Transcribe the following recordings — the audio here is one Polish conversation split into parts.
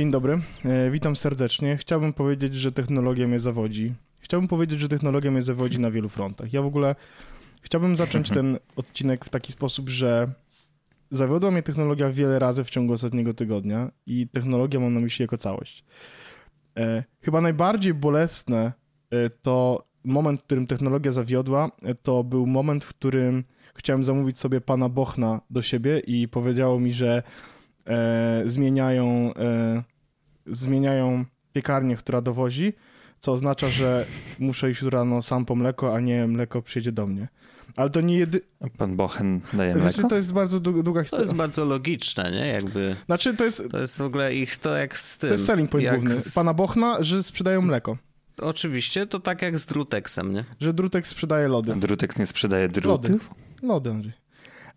Dzień dobry, e, witam serdecznie. Chciałbym powiedzieć, że technologia mnie zawodzi. Chciałbym powiedzieć, że technologia mnie zawodzi na wielu frontach. Ja w ogóle chciałbym zacząć ten odcinek w taki sposób, że zawiodła mnie technologia wiele razy w ciągu ostatniego tygodnia i technologia mam na myśli jako całość. E, chyba najbardziej bolesne e, to moment, w którym technologia zawiodła, to był moment, w którym chciałem zamówić sobie pana Bochna do siebie i powiedziało mi, że e, zmieniają, e, zmieniają piekarnię, która dowozi, co oznacza, że muszę iść rano sam po mleko, a nie mleko przyjedzie do mnie. Ale to nie jedy... Pan Bochen daje mleko? to jest bardzo dłu- długa To historia. jest bardzo logiczne, nie? Jakby Znaczy, to jest, to jest w ogóle ich to jak z tym. to jest selling point jak główny z- pana Bochna, że sprzedają mleko. Oczywiście, to tak jak z Drutexem, nie? Że Drutek sprzedaje lody. Drutek nie sprzedaje Lody. drutów? Lody, Andrzej.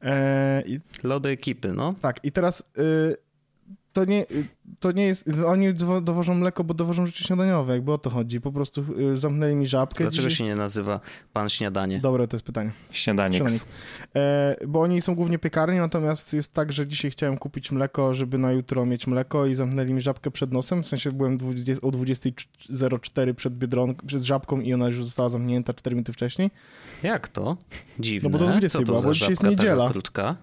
E, i, Lody ekipy, no. tak, i teraz y, to, nie, y, to nie jest... Oni dowo- dowożą mleko, bo dowożą rzeczy śniadaniowe, jakby o to chodzi. Po prostu y, zamknęli mi żabkę. Dlaczego Dzisiaj- się nie nazywa pan śniadanie? Dobre to jest pytanie. Śniadanik. E, bo oni są głównie piekarnie, natomiast jest tak, że dzisiaj chciałem kupić mleko, żeby na jutro mieć mleko i zamknęli mi żabkę przed nosem, w sensie byłem 20, o 20.04 przed Biedronką, przed żabką i ona już została zamknięta 4 minuty wcześniej. Jak to? Dziwne. No bo do 20 Co to była, bo dzisiaj jest niedziela. krótka?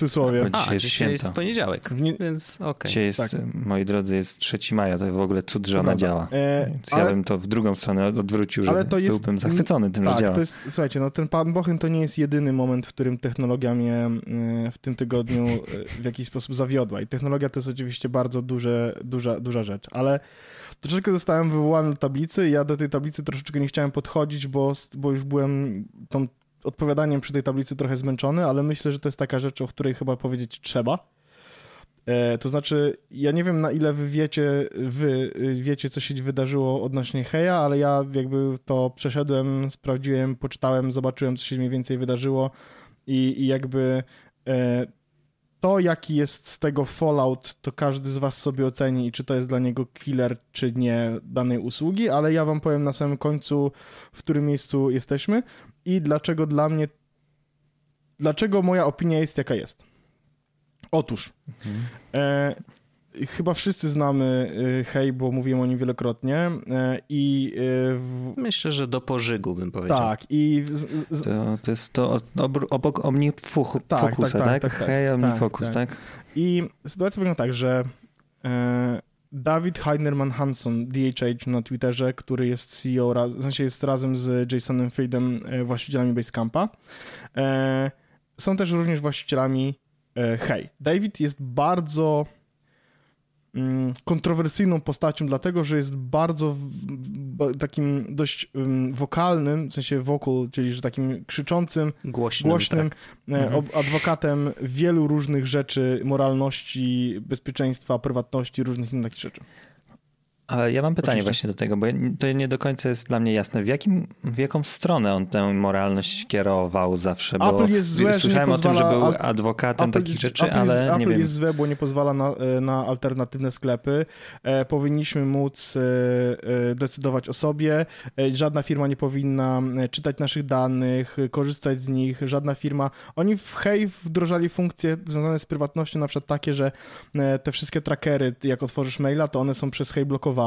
W cudzysłowie. Bo- Dzisiaj A, jest dzisiaj jest poniedziałek, nie- więc okej. Dzisiaj jest, Tak. moi drodzy, jest 3 maja, to w ogóle cud, że ona Prawda. działa. E, Więc ale- ja bym to w drugą stronę odwrócił, że Ale to jest- byłbym zachwycony tym, że Tak, działa. to jest, słuchajcie, no ten pan Bochen to nie jest jedyny moment, w którym technologia mnie e, w tym tygodniu e, w jakiś sposób zawiodła. I technologia to jest oczywiście bardzo duże, duża, duża rzecz, ale troszeczkę zostałem wywołany do tablicy i ja do tej tablicy troszeczkę nie chciałem podchodzić, bo, bo już byłem tą odpowiadaniem przy tej tablicy trochę zmęczony, ale myślę, że to jest taka rzecz, o której chyba powiedzieć trzeba. E, To znaczy, ja nie wiem na ile wy wiecie, wy y, wiecie, co się wydarzyło odnośnie Heja, ale ja jakby to przeszedłem, sprawdziłem, poczytałem, zobaczyłem, co się mniej więcej wydarzyło i, i jakby e, to, jaki jest z tego fallout, to każdy z was sobie oceni i czy to jest dla niego killer, czy nie danej usługi, ale ja wam powiem na samym końcu, w którym miejscu jesteśmy i dlaczego dla mnie, dlaczego moja opinia jest jaka jest. Otóż, e, chyba wszyscy znamy e, Hej, bo mówiłem o nim wielokrotnie e, i e, w, Myślę, że do pożygu bym powiedział. tak, i w, z, z, To, to jest to obr- obok OmniFocusa, Tak, tak, tak, tak, tak? tak, tak. Hej, Tak, OmniFocus, tak. tak? I sytuacja wygląda tak, że e, Dawid Heinerman Hanson, DHH na Twitterze, który jest CEO, w sensie jest razem z Jasonem Friedem e, właścicielami Basecampa, e, są też również właścicielami e, Hej. David jest bardzo kontrowersyjną postacią, dlatego że jest bardzo takim dość um, wokalnym, w sensie vocal, czyli że takim krzyczącym, Głośnym, głośnym tak. e, Mhm. adwokatem wielu różnych rzeczy, moralności, bezpieczeństwa, prywatności, różnych innych takich rzeczy. Ale ja mam pytanie Oczywiście. właśnie do tego, bo to nie do końca jest dla mnie jasne. W, jakim, w jaką stronę on tę moralność kierował zawsze? Bo Apple jest złe, że słyszałem o tym, że był Apple- adwokatem takich jest, rzeczy, Apple ale jest, nie Apple wiem. jest złe, bo nie pozwala na, e, na alternatywne sklepy. E, powinniśmy móc e, e, decydować o sobie. E, żadna firma nie powinna czytać naszych danych, korzystać z nich. Żadna firma. Oni w Hej wdrożali funkcje związane z prywatnością, na przykład takie, że te wszystkie trackery, jak otworzysz maila, to one są przez Hej blokowane,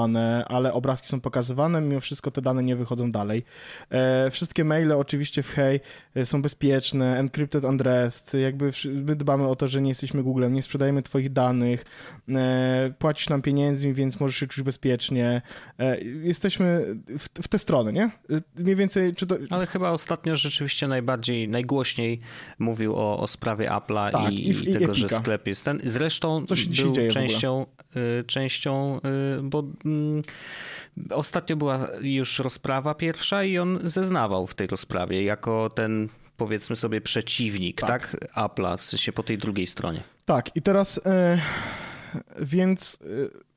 ale obrazki są pokazywane, mimo wszystko te dane nie wychodzą dalej. E, wszystkie maile oczywiście w Hej e, są bezpieczne, encrypted and rest, jakby my dbamy o to, że nie jesteśmy Googlem, nie sprzedajemy twoich danych, e, płacisz nam pieniędzmi, więc możesz się czuć bezpiecznie. Jesteśmy w, w tę stronę, nie? Mniej więcej, czy to... Ale chyba ostatnio rzeczywiście najbardziej, najgłośniej mówił o, o sprawie Apple'a Tak, i, i i tego, że sklep jest ten. Zresztą Co się dzisiaj był częścią, y, częścią y, bo ostatnio była już rozprawa pierwsza i on zeznawał w tej rozprawie jako ten powiedzmy sobie przeciwnik, Tak. tak? Apple'a, w sensie po tej drugiej stronie. Tak, i teraz e, więc e,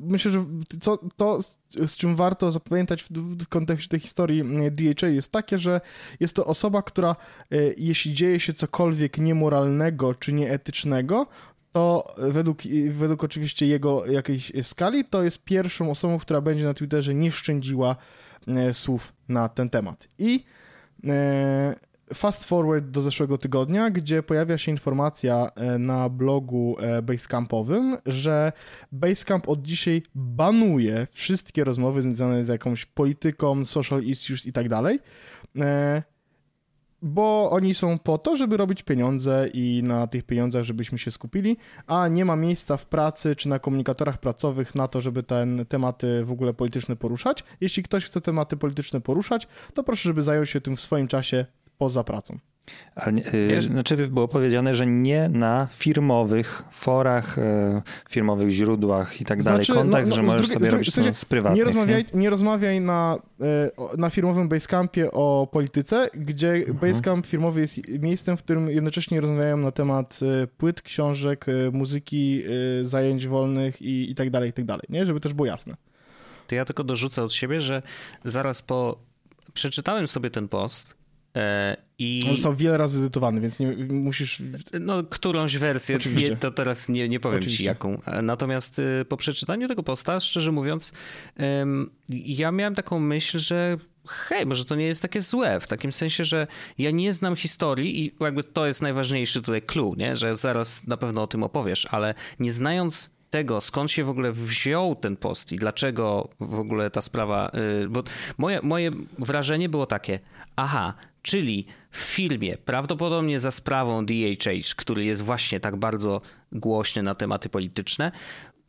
myślę, że co, to, z, z czym warto zapamiętać w, w kontekście tej historii e, DHA jest takie, że jest to osoba, która e, jeśli dzieje się cokolwiek niemoralnego czy nieetycznego, to według, według oczywiście jego jakiejś skali, to jest pierwszą osobą, która będzie na Twitterze nie szczędziła e, słów na ten temat. I e, fast forward do zeszłego tygodnia, gdzie pojawia się informacja e, na blogu Basecampowym, że Basecamp od dzisiaj banuje wszystkie rozmowy związane z jakąś polityką, social issues i tak dalej bo oni są po to, żeby robić pieniądze i na tych pieniądzach, żebyśmy się skupili, a nie ma miejsca w pracy czy na komunikatorach pracowych na to, żeby ten tematy w ogóle polityczne poruszać. Jeśli ktoś chce tematy polityczne poruszać, to proszę, żeby zajął się tym w swoim czasie poza pracą. Ale yy, znaczy było powiedziane, że nie na firmowych forach, yy, firmowych źródłach i tak dalej, znaczy, kontakt, no, no, że możesz drugiej, sobie robić w sensie, z prywatnych. Nie rozmawiaj, nie? nie rozmawiaj na, yy, na firmowym Basecampie o polityce, gdzie mhm. Basecamp firmowy jest miejscem, w którym jednocześnie rozmawiają na temat y, płyt, książek, muzyki, zajęć wolnych i, i tak dalej, i tak dalej, nie? Żeby też było jasne. To ja tylko dorzucę od siebie, że zaraz po... Przeczytałem sobie ten post E, I... On został wiele razy edytowany, więc nie musisz. No, którąś wersję, nie, to teraz nie, nie powiem Oczywiście. ci jaką. E, natomiast e, po przeczytaniu tego posta, szczerze mówiąc, ja miałem taką myśl, że hej, może to nie jest takie złe, w takim sensie, że ja nie znam historii i jakby to jest najważniejszy tutaj clue, nie? że zaraz na pewno o tym opowiesz, ale nie znając tego, skąd się w ogóle wziął ten post i dlaczego w ogóle ta sprawa, bo moje, moje wrażenie było takie, aha, Czyli w filmie, prawdopodobnie za sprawą DHH, który jest właśnie tak bardzo głośny na tematy polityczne,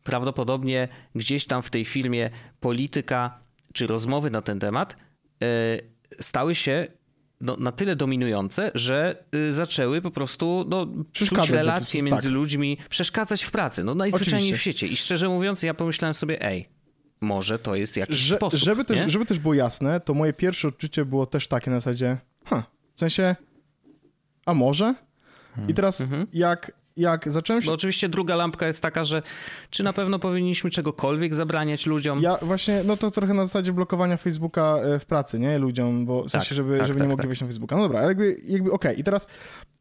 prawdopodobnie gdzieś tam w tej filmie polityka czy rozmowy na ten temat e, stały się no, na tyle dominujące, że y, zaczęły po prostu no, psuć relacje tak. między tak. ludźmi, przeszkadzać w pracy. No najzwyczajniej Oczywiście. w świecie. I szczerze mówiąc, ja pomyślałem sobie, ej, może to jest jakiś że, sposób. Żeby też, żeby też było jasne, to moje pierwsze odczucie było też takie na zasadzie, ha, w sensie, a może? I hmm. teraz mhm. jak, jak zacząłem się... Bo oczywiście druga lampka jest taka, że czy na pewno powinniśmy czegokolwiek zabraniać ludziom? Ja właśnie, no to trochę na zasadzie blokowania Facebooka e, w pracy, nie? Ludziom, bo w sensie, tak, żeby, tak, żeby tak, nie mogli tak. wejść na Facebooka. No dobra, jakby, jakby okej. Okay. I teraz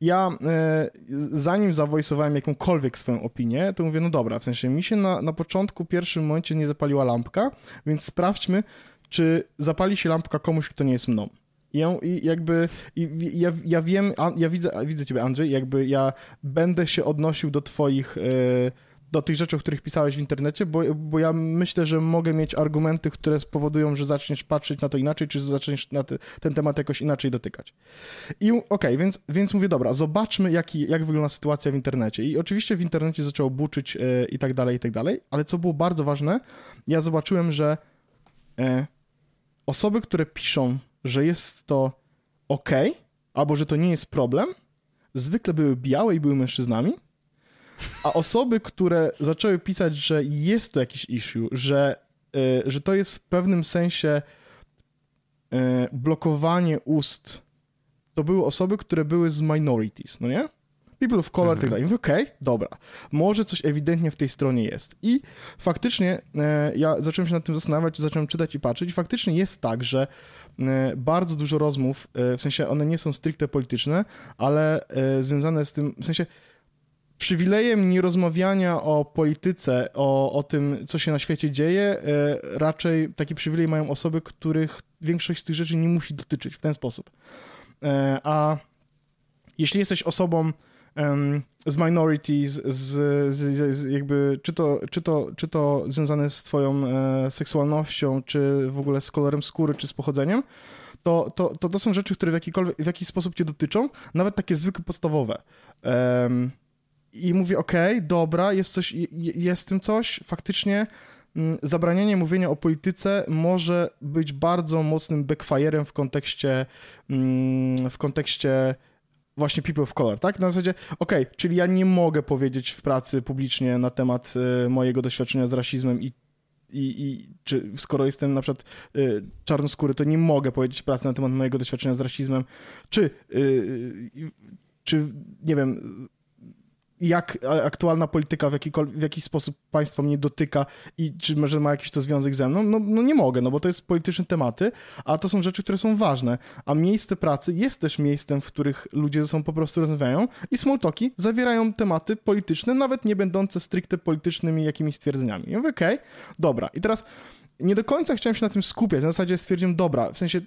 ja e, zanim zawojsowałem jakąkolwiek swoją opinię, to mówię, no dobra, w sensie mi się na, na początku, pierwszym momencie nie zapaliła lampka, więc sprawdźmy, czy zapali się lampka komuś, kto nie jest mną. I, ją, i jakby i ja, ja wiem, ja widzę, widzę ciebie Andrzej, jakby ja będę się odnosił do twoich, e, do tych rzeczy, o których pisałeś w internecie, bo, bo ja myślę, że mogę mieć argumenty, które spowodują, że zaczniesz patrzeć na to inaczej, czy zaczniesz te, ten temat jakoś inaczej dotykać. I okej, okay, więc, więc mówię, dobra, zobaczmy, jaki, jak wygląda sytuacja w internecie. I oczywiście w internecie zaczęło buczyć e, i tak dalej, i tak dalej, ale co było bardzo ważne, ja zobaczyłem, że e, osoby, które piszą że jest to ok, albo że to nie jest problem, zwykle były białe i były mężczyznami, a osoby, które zaczęły pisać, że jest to jakiś issue, że, y, że to jest w pewnym sensie y, blokowanie ust, to były osoby, które były z minorities, no nie? People of color, tak mhm. tak Okej, okay, dobra, może coś ewidentnie w tej stronie jest. I faktycznie e, ja zacząłem się nad tym zastanawiać, zacząłem czytać i patrzeć. I faktycznie jest tak, że e, bardzo dużo rozmów, e, w sensie one nie są stricte polityczne, ale e, związane z tym, w sensie przywilejem nierozmawiania o polityce, o, o tym, co się na świecie dzieje, e, raczej taki przywilej mają osoby, których większość z tych rzeczy nie musi dotyczyć w ten sposób. E, a jeśli jesteś osobą, z minorities, z, z, z, jakby, czy to, czy, to, czy to związane z twoją e, seksualnością, czy w ogóle z kolorem skóry, czy z pochodzeniem, to, to, to, to są rzeczy, które w, jakikolwiek, w jakiś sposób cię dotyczą, nawet takie zwykle podstawowe. Um, I mówię, okej, okay, dobra, jest coś, jest w tym coś, faktycznie mm, zabranianie mówienia o polityce może być bardzo mocnym backfire'em w kontekście mm, w kontekście właśnie people of color, tak? Na zasadzie, okej, okay, czyli ja nie mogę powiedzieć w pracy publicznie na temat y, mojego doświadczenia z rasizmem i i, i czy skoro jestem na przykład y, czarnoskóry, to nie mogę powiedzieć w pracy na temat mojego doświadczenia z rasizmem, czy, y, czy nie wiem, jak aktualna polityka w, w jakiś sposób państwo mnie dotyka i czy może ma jakiś to związek ze mną? No, no nie mogę, no bo to jest polityczne tematy, a to są rzeczy, które są ważne. A miejsce pracy jest też miejscem, w których ludzie ze sobą po prostu rozmawiają i smalltalki zawierają tematy polityczne, nawet nie będące stricte politycznymi jakimiś stwierdzeniami. I mówię, okej, okay, dobra. I teraz nie do końca chciałem się na tym skupiać. Na zasadzie stwierdziłem, dobra, w sensie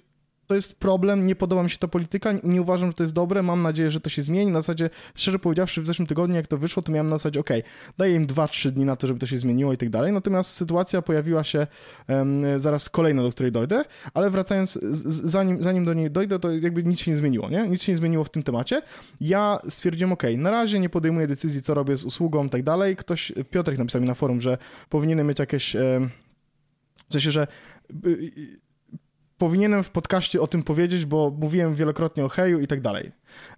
to jest problem, nie podoba mi się ta polityka, nie uważam, że to jest dobre, mam nadzieję, że to się zmieni. Na zasadzie, szczerze powiedziawszy, w zeszłym tygodniu, jak to wyszło, to miałem na zasadzie, ok, daję im 2-3 dni na to, żeby to się zmieniło i tak dalej. Natomiast sytuacja pojawiła się um, zaraz kolejna, do której dojdę, ale wracając, z, zanim, zanim do niej dojdę, to jakby nic się nie zmieniło, nie? Nic się nie zmieniło w tym temacie. Ja stwierdziłem, ok, na razie nie podejmuję decyzji, co robię z usługą i tak dalej. Ktoś, Piotrek napisał mi na forum, że powinienem mieć jakieś... Um, w sensie, że y, powinienem w podcaście o tym powiedzieć, bo mówiłem wielokrotnie o heju i tak dalej.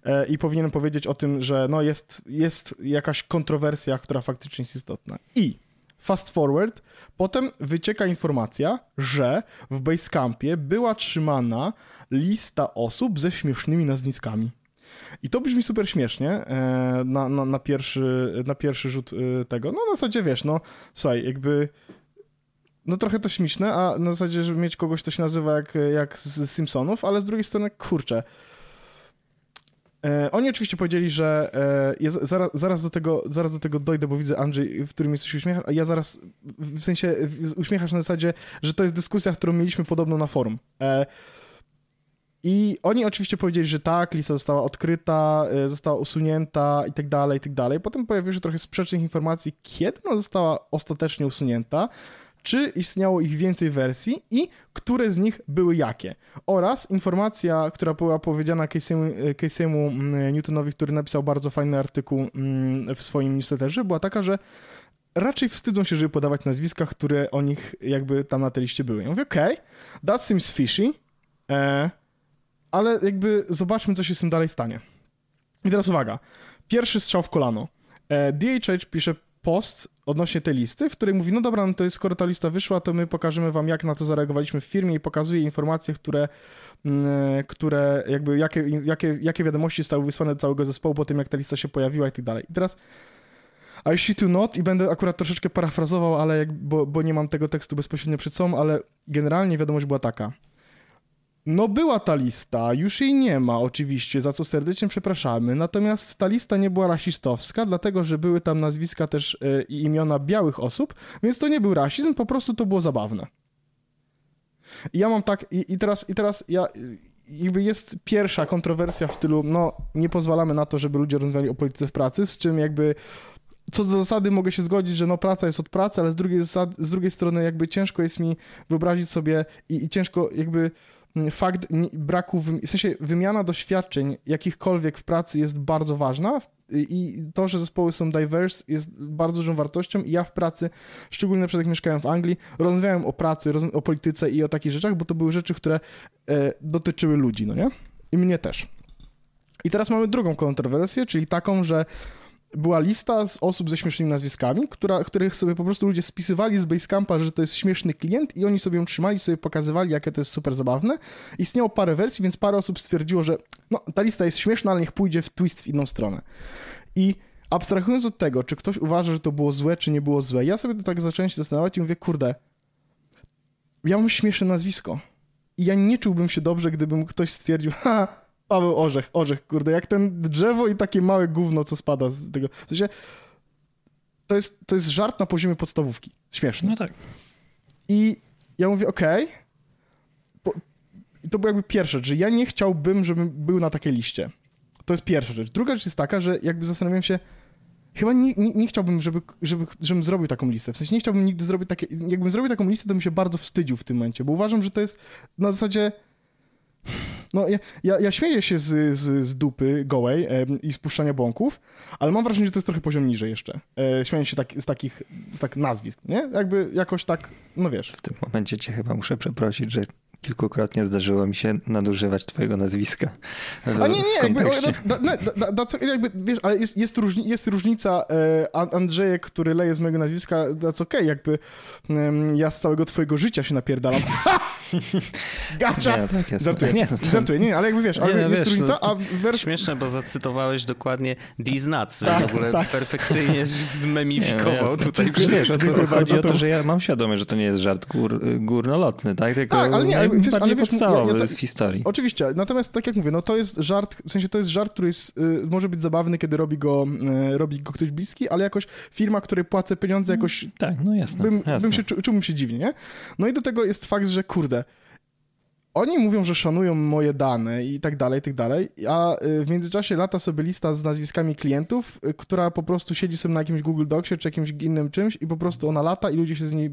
E, I powinienem powiedzieć o tym, że no jest, jest jakaś kontrowersja, która faktycznie jest istotna. I fast forward, potem wycieka informacja, że w Basecampie była trzymana lista osób ze śmiesznymi nazwiskami. I to brzmi super śmiesznie e, na, na, na, pierwszy, na pierwszy rzut e, tego. No na zasadzie wiesz, no słuchaj, jakby no trochę to śmieszne, a na zasadzie, żeby mieć kogoś, kto się nazywa jak, jak z Simpsonów, ale z drugiej strony, kurczę. E, oni oczywiście powiedzieli, że e, ja zaraz, zaraz, do tego, zaraz do tego dojdę, bo widzę Andrzej, w którym jesteś uśmiechasz, a ja zaraz, w sensie uśmiechasz na zasadzie, że to jest dyskusja, którą mieliśmy podobno na forum. E, i oni oczywiście powiedzieli, że tak, lista została odkryta, e, została usunięta i tak dalej, i tak dalej. Potem pojawiły się trochę sprzecznych informacji, kiedy ona została ostatecznie usunięta czy istniało ich więcej wersji i które z nich były jakie. Oraz informacja, która była powiedziana Casey'emu mm, Newtonowi, który napisał bardzo fajny artykuł mm, w swoim newsletterze, była taka, że raczej wstydzą się, żeby podawać nazwiska, które o nich jakby tam na tej liście były. Ja mówię, okej, okay, that seems fishy, e, ale jakby zobaczmy, co się z tym dalej stanie. I teraz uwaga. Pierwszy strzał w kolano. E, DHH pisze post odnośnie tej listy, w której mówi, no dobra, no to jest, skoro ta lista wyszła, to my pokażemy wam, jak na to zareagowaliśmy w firmie i pokazuje informacje, które, mm, które jakby, jakie, jakie, jakie wiadomości zostały wysłane do całego zespołu po tym, jak ta lista się pojawiła i tak dalej. I teraz I shit to not i będę akurat troszeczkę parafrazował, ale jak, bo, bo nie mam tego tekstu bezpośrednio przed sobą, ale generalnie wiadomość była taka. No była ta lista, już jej nie ma oczywiście, za co serdecznie przepraszamy, natomiast ta lista nie była rasistowska, dlatego że były tam nazwiska też e, i imiona białych osób, więc to nie był rasizm, po prostu to było zabawne. I ja mam tak, i, i teraz, i teraz ja, jakby jest pierwsza kontrowersja w stylu, no nie pozwalamy na to, żeby ludzie rozmawiali o polityce w pracy, z czym jakby co do zasady mogę się zgodzić, że no praca jest od pracy, ale z drugiej, zasady, z drugiej strony jakby ciężko jest mi wyobrazić sobie i, i ciężko jakby fakt braku, w sensie wymiana doświadczeń jakichkolwiek w pracy jest bardzo ważna i to, że zespoły są diverse jest bardzo dużą wartością i ja w pracy, szczególnie przed jak mieszkałem w Anglii, rozmawiałem o pracy, o polityce i o takich rzeczach, bo to były rzeczy, które e, dotyczyły ludzi, no nie? I mnie też. I teraz mamy drugą kontrowersję, czyli taką, że była lista z osób ze śmiesznymi nazwiskami, która, których sobie po prostu ludzie spisywali z Basecampa, że to jest śmieszny klient i oni sobie ją trzymali, sobie pokazywali, jakie to jest super zabawne. Istniało parę wersji, więc parę osób stwierdziło, że no, ta lista jest śmieszna, ale niech pójdzie w twist w inną stronę. I abstrahując od tego, czy ktoś uważa, że to było złe, czy nie było złe, ja sobie to tak zacząłem się zastanawiać i mówię, kurde, ja mam śmieszne nazwisko. I ja nie czułbym się dobrze, gdybym ktoś stwierdził, ha, Paweł Orzech, Orzech, kurde, jak ten drzewo i takie małe gówno, co spada z tego. W sensie, to jest, to jest żart na poziomie podstawówki. Śmieszny. No tak. I ja mówię, okej. Okay. I to była jakby pierwsza rzecz, że ja nie chciałbym, żebym był na takiej liście. To jest pierwsza rzecz. Druga rzecz jest taka, że jakby zastanawiam się, chyba nie, nie, nie, chciałbym, żeby, żeby, żebym zrobił taką listę. W sensie nie chciałbym nigdy zrobić takiej, jakbym zrobił taką listę, to bym się bardzo wstydził w tym momencie, bo uważam, że to jest na zasadzie no, ja, ja, ja śmieję się z, z, z dupy gołej e, i spuszczania bąków, ale mam wrażenie, że to jest trochę poziom niżej jeszcze. E, śmieję się tak, z takich z tak nazwisk, nie? Jakby jakoś tak, no wiesz. W tym momencie cię chyba muszę przeprosić, że kilkukrotnie zdarzyło mi się nadużywać twojego nazwiska. A nie, nie, jakby, da, da, da, jakby, wiesz, ale jest, jest, różni, jest różnica e, Andrzejek, który leje z mojego nazwiska, that's okej, okay, jakby ja z całego twojego życia się napierdalam. Gacza! Nie, tak jest. Żartuję, nie, no to... żartuję, nie, ale jakby wiesz, ale nie, no jest wiesz, różnica, a wers... Śmieszne, bo zacytowałeś dokładnie These Nuts, tak, w ogóle tak. perfekcyjnie zmemifikował nie, no tutaj wszystko. Wiesz, o to chodzi o to, że ja mam świadomość, że to nie jest żart gór, górnolotny, tak? Tylko tak, ale nie, ale wiesz, ale wiesz, podstawowy ja, ja, z historii. Oczywiście, natomiast tak jak mówię, no to jest żart, w sensie to jest żart, który jest, y, może być zabawny, kiedy robi go, y, robi go ktoś bliski, ale jakoś firma, której płacę pieniądze jakoś... Tak, no jasne. Bym, jasne. bym się, czułbym się dziwnie, nie? No i do tego jest fakt, że kurde, oni mówią, że szanują moje dane i tak dalej, i tak dalej, a y, w międzyczasie lata sobie lista z nazwiskami klientów, y, która po prostu siedzi sobie na jakimś Google Docsie czy jakimś innym czymś i po prostu ona lata i ludzie się z niej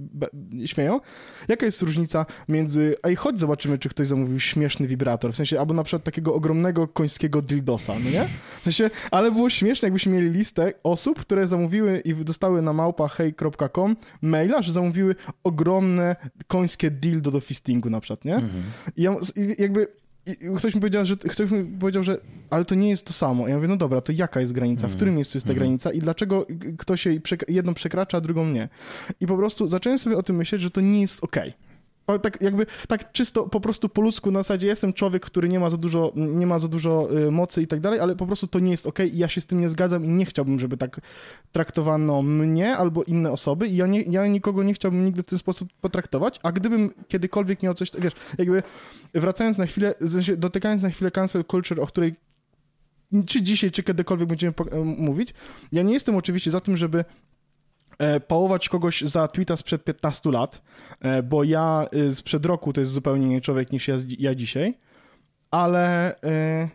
śmieją. Jaka jest różnica między, ej, chodź zobaczymy, czy ktoś zamówił śmieszny wibrator, w sensie, albo na przykład takiego ogromnego końskiego dildosa, no nie? W sensie, ale było śmieszne, jakbyśmy mieli listę osób, które zamówiły i dostały na małpa hej.com maila, że zamówiły ogromne końskie dildo do fistingu na przykład, nie? Mhm. I ja, jakby i ktoś mi powiedział, że ktoś mi powiedział, że ale to nie jest to samo. Ja mówię, no dobra, to jaka jest granica? W mhm. którym miejscu jest ta mm. granica i dlaczego ktoś jej jedną przekracza, a drugą nie? I po prostu zacząłem sobie o tym myśleć, że to nie jest okej. Okay tak jakby, tak czysto po prostu po ludzku na zasadzie jestem człowiek, który nie ma za dużo, nie ma za dużo y, mocy i tak dalej, ale po prostu to nie jest ok i ja się z tym nie zgadzam i nie chciałbym, żeby tak traktowano mnie albo inne osoby i ja, nie, ja nikogo nie chciałbym nigdy w ten sposób potraktować, a gdybym kiedykolwiek miał coś, wiesz, jakby wracając na chwilę, dotykając na chwilę cancel culture, o której czy dzisiaj, czy kiedykolwiek będziemy mówić, ja nie jestem oczywiście za tym, żeby pałować kogoś za tweeta sprzed 15 lat, e, bo ja y, sprzed roku to jest zupełnie inny człowiek niż ja, ja dzisiaj, ale e,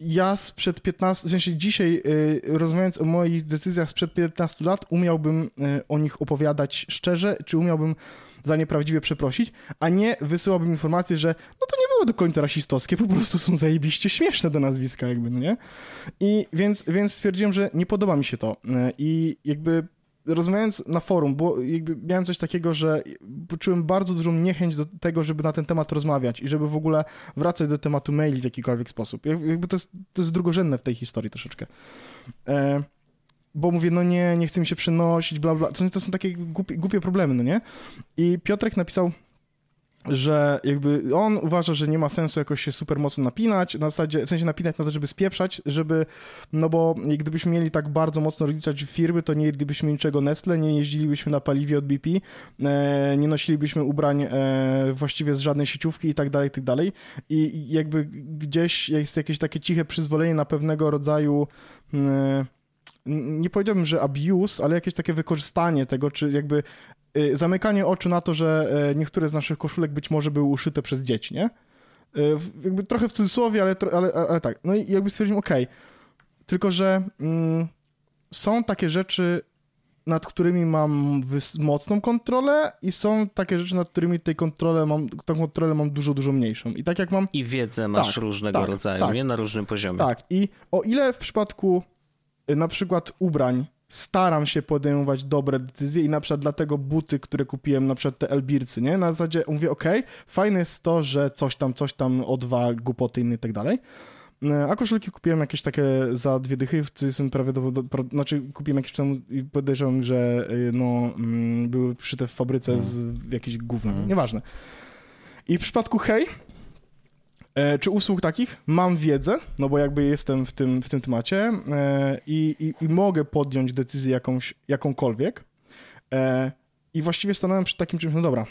ja sprzed 15, w sensie dzisiaj rozmawiając o moich decyzjach sprzed 15 lat, umiałbym o nich opowiadać szczerze, czy umiałbym za nieprawdziwie przeprosić, a nie wysyłałbym informację, że no to nie było do końca rasistowskie, po prostu są zajebiście śmieszne te nazwiska jakby, no nie? I więc, więc stwierdziłem, że nie podoba mi się to e, i jakby rozmawiając na forum, jakby miałem coś takiego, że poczułem bardzo dużą niechęć do tego, żeby na ten temat rozmawiać i żeby w ogóle wracać do tematu maili w jakikolwiek sposób. Jakby to jest, to jest drugorzędne w tej historii troszeczkę. E bo mówię, no nie, nie chcę mi się przenosić, bla, bla. To, to są takie głupie, głupie problemy, no nie? I Piotrek napisał że jakby on uważa, że nie ma sensu jakoś się super mocno napinać, na zasadzie, w sensie napinać na to, żeby spieprzać, żeby, no bo gdybyśmy mieli tak bardzo mocno rozliczać firmy, to nie jedlibyśmy niczego Nestle, nie jeździlibyśmy na paliwie od BP, e, nie nosilibyśmy ubrań e, właściwie z żadnej sieciówki i tak dalej, i tak dalej. I jakby gdzieś jest jakieś takie ciche przyzwolenie na pewnego rodzaju e, nie powiedziałbym, że abuse, ale jakieś takie wykorzystanie tego, czy jakby y, zamykanie oczu na to, że e, niektóre z naszych koszulek być może były uszyte przez dzieci, nie? Y, jakby trochę w cudzysłowie, ale, ale, ale tak. No i jakby stwierdziłem, okej, okay. tylko że mm, są takie rzeczy, nad którymi mam mocną kontrolę i są takie rzeczy, nad którymi tej kontrolę mam, tą kontrolę mam dużo, dużo mniejszą. I tak jak mam... I wiedzę masz tak, różnego tak, rodzaju, tak, nie? Na różnym poziomie. Tak. I o ile w przypadku na przykład ubrań staram się podejmować dobre decyzje i na przykład dlatego buty, które kupiłem, na przykład te Elbircy, nie? Na zasadzie mówię, ok, fajne jest to, że coś tam, coś tam, o dwa głupoty inne i tak dalej. E, a koszulki kupiłem jakieś takie za dwie dychy, w jestem prawie do, do, do, znaczy kupiłem jakieś tam i podejrzewam, że e, no, mm, były szyte w fabryce z jakiejś gówna, mm. nieważne. I w przypadku Hej, czy usług takich? Mam wiedzę, no bo jakby jestem w tym, w tym temacie e, i, i, i mogę podjąć decyzję jakąś, jakąkolwiek. E, I właściwie stanąłem przed takim czymś, no dobra,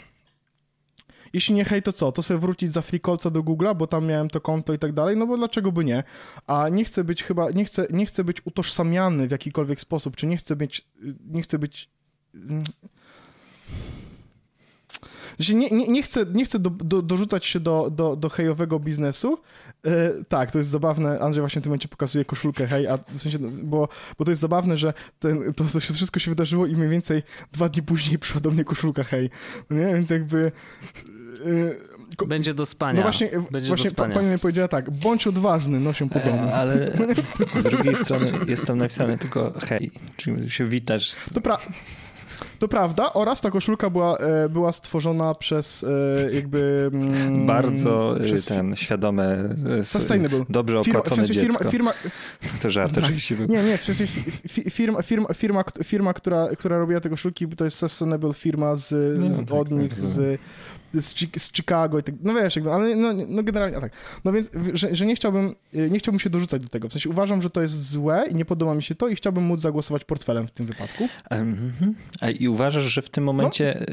jeśli nie hej, to co? To sobie wrócić za frikolca do Google'a, bo tam miałem to konto i tak dalej, no bo dlaczego by nie? A nie chcę być chyba, nie chcę, nie chcę być utożsamiany w jakikolwiek sposób, czy nie chcę być, nie chcę być mm, znaczy nie, nie, nie, chcę, nie chcę do, do, dorzucać się do, do, do hejowego biznesu. E, tak, to jest zabawne. Andrzej właśnie w tym momencie pokazuje koszulkę hej, a w sensie, bo, bo to jest zabawne, że ten, to, to się wszystko się wydarzyło i mniej więcej dwa dni później przyszła do mnie koszulka hej. No nie? Więc jakby... E, będzie do spania. No właśnie, Będzie właśnie spania. pani mi powiedziała tak, bądź odważny, noszę po domu. E, ale z drugiej strony jest tam napisane tylko hej, czyli się witasz. Z... To, pra to prawda, oraz ta koszulka była, e, była stworzona przez e, jakby... Mm, Bardzo e, przez ten świadome, sustainable. dobrze opłacone firma, dziecko. Firma, to żart tak. oczywiście. Nie, nie, firma, firma, firma, firma która, która robiła te koszulki, to jest sustainable firma z, z no, od tak, nich, tak, z z, z Chicago i tak, no wiesz, ale no, no generalnie tak. No więc, że, że, nie, chciałbym, y, nie chciałbym się dorzucać do tego, w sensie uważam, że to jest złe i nie podoba mi się to i chciałbym móc zagłosować portfelem w tym wypadku. Mhm. A i uważasz, że w tym momencie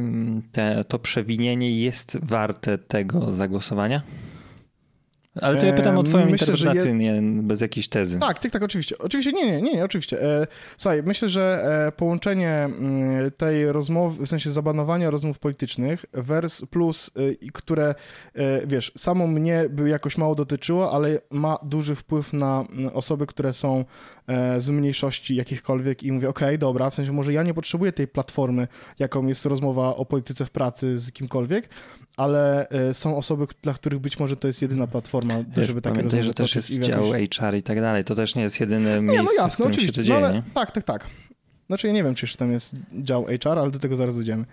no. te, to przewinienie jest warte tego zagłosowania? Ale to ja pytam o twoją myślę, interpretację, je... nie bez jakiejś tezy. Tak, tak, tak, oczywiście. Oczywiście, nie, nie, nie, nie oczywiście. E, słuchaj, myślę, że e, połączenie mm, tej rozmowy, w sensie zabanowania rozmów politycznych vers plus, e, które, wiesz, samo mnie by jakoś mało dotyczyło, ale ma duży wpływ na osoby, które są z mniejszości jakichkolwiek i mówię, okej, okay, dobra, w sensie może ja nie potrzebuję tej platformy, jaką jest rozmowa o polityce w pracy z kimkolwiek, ale są osoby, dla których być może to jest jedyna platforma, żeby takie Pamiętaj, że też jest dział HR i tak dalej. To też nie jest jedyne nie, miejsce, no jasne, w którym oczywiście. się to dzieje, no, ale, nie? Tak, tak, tak. Znaczy ja nie wiem, czy jeszcze tam jest dział HR, ale do tego zaraz dojdziemy.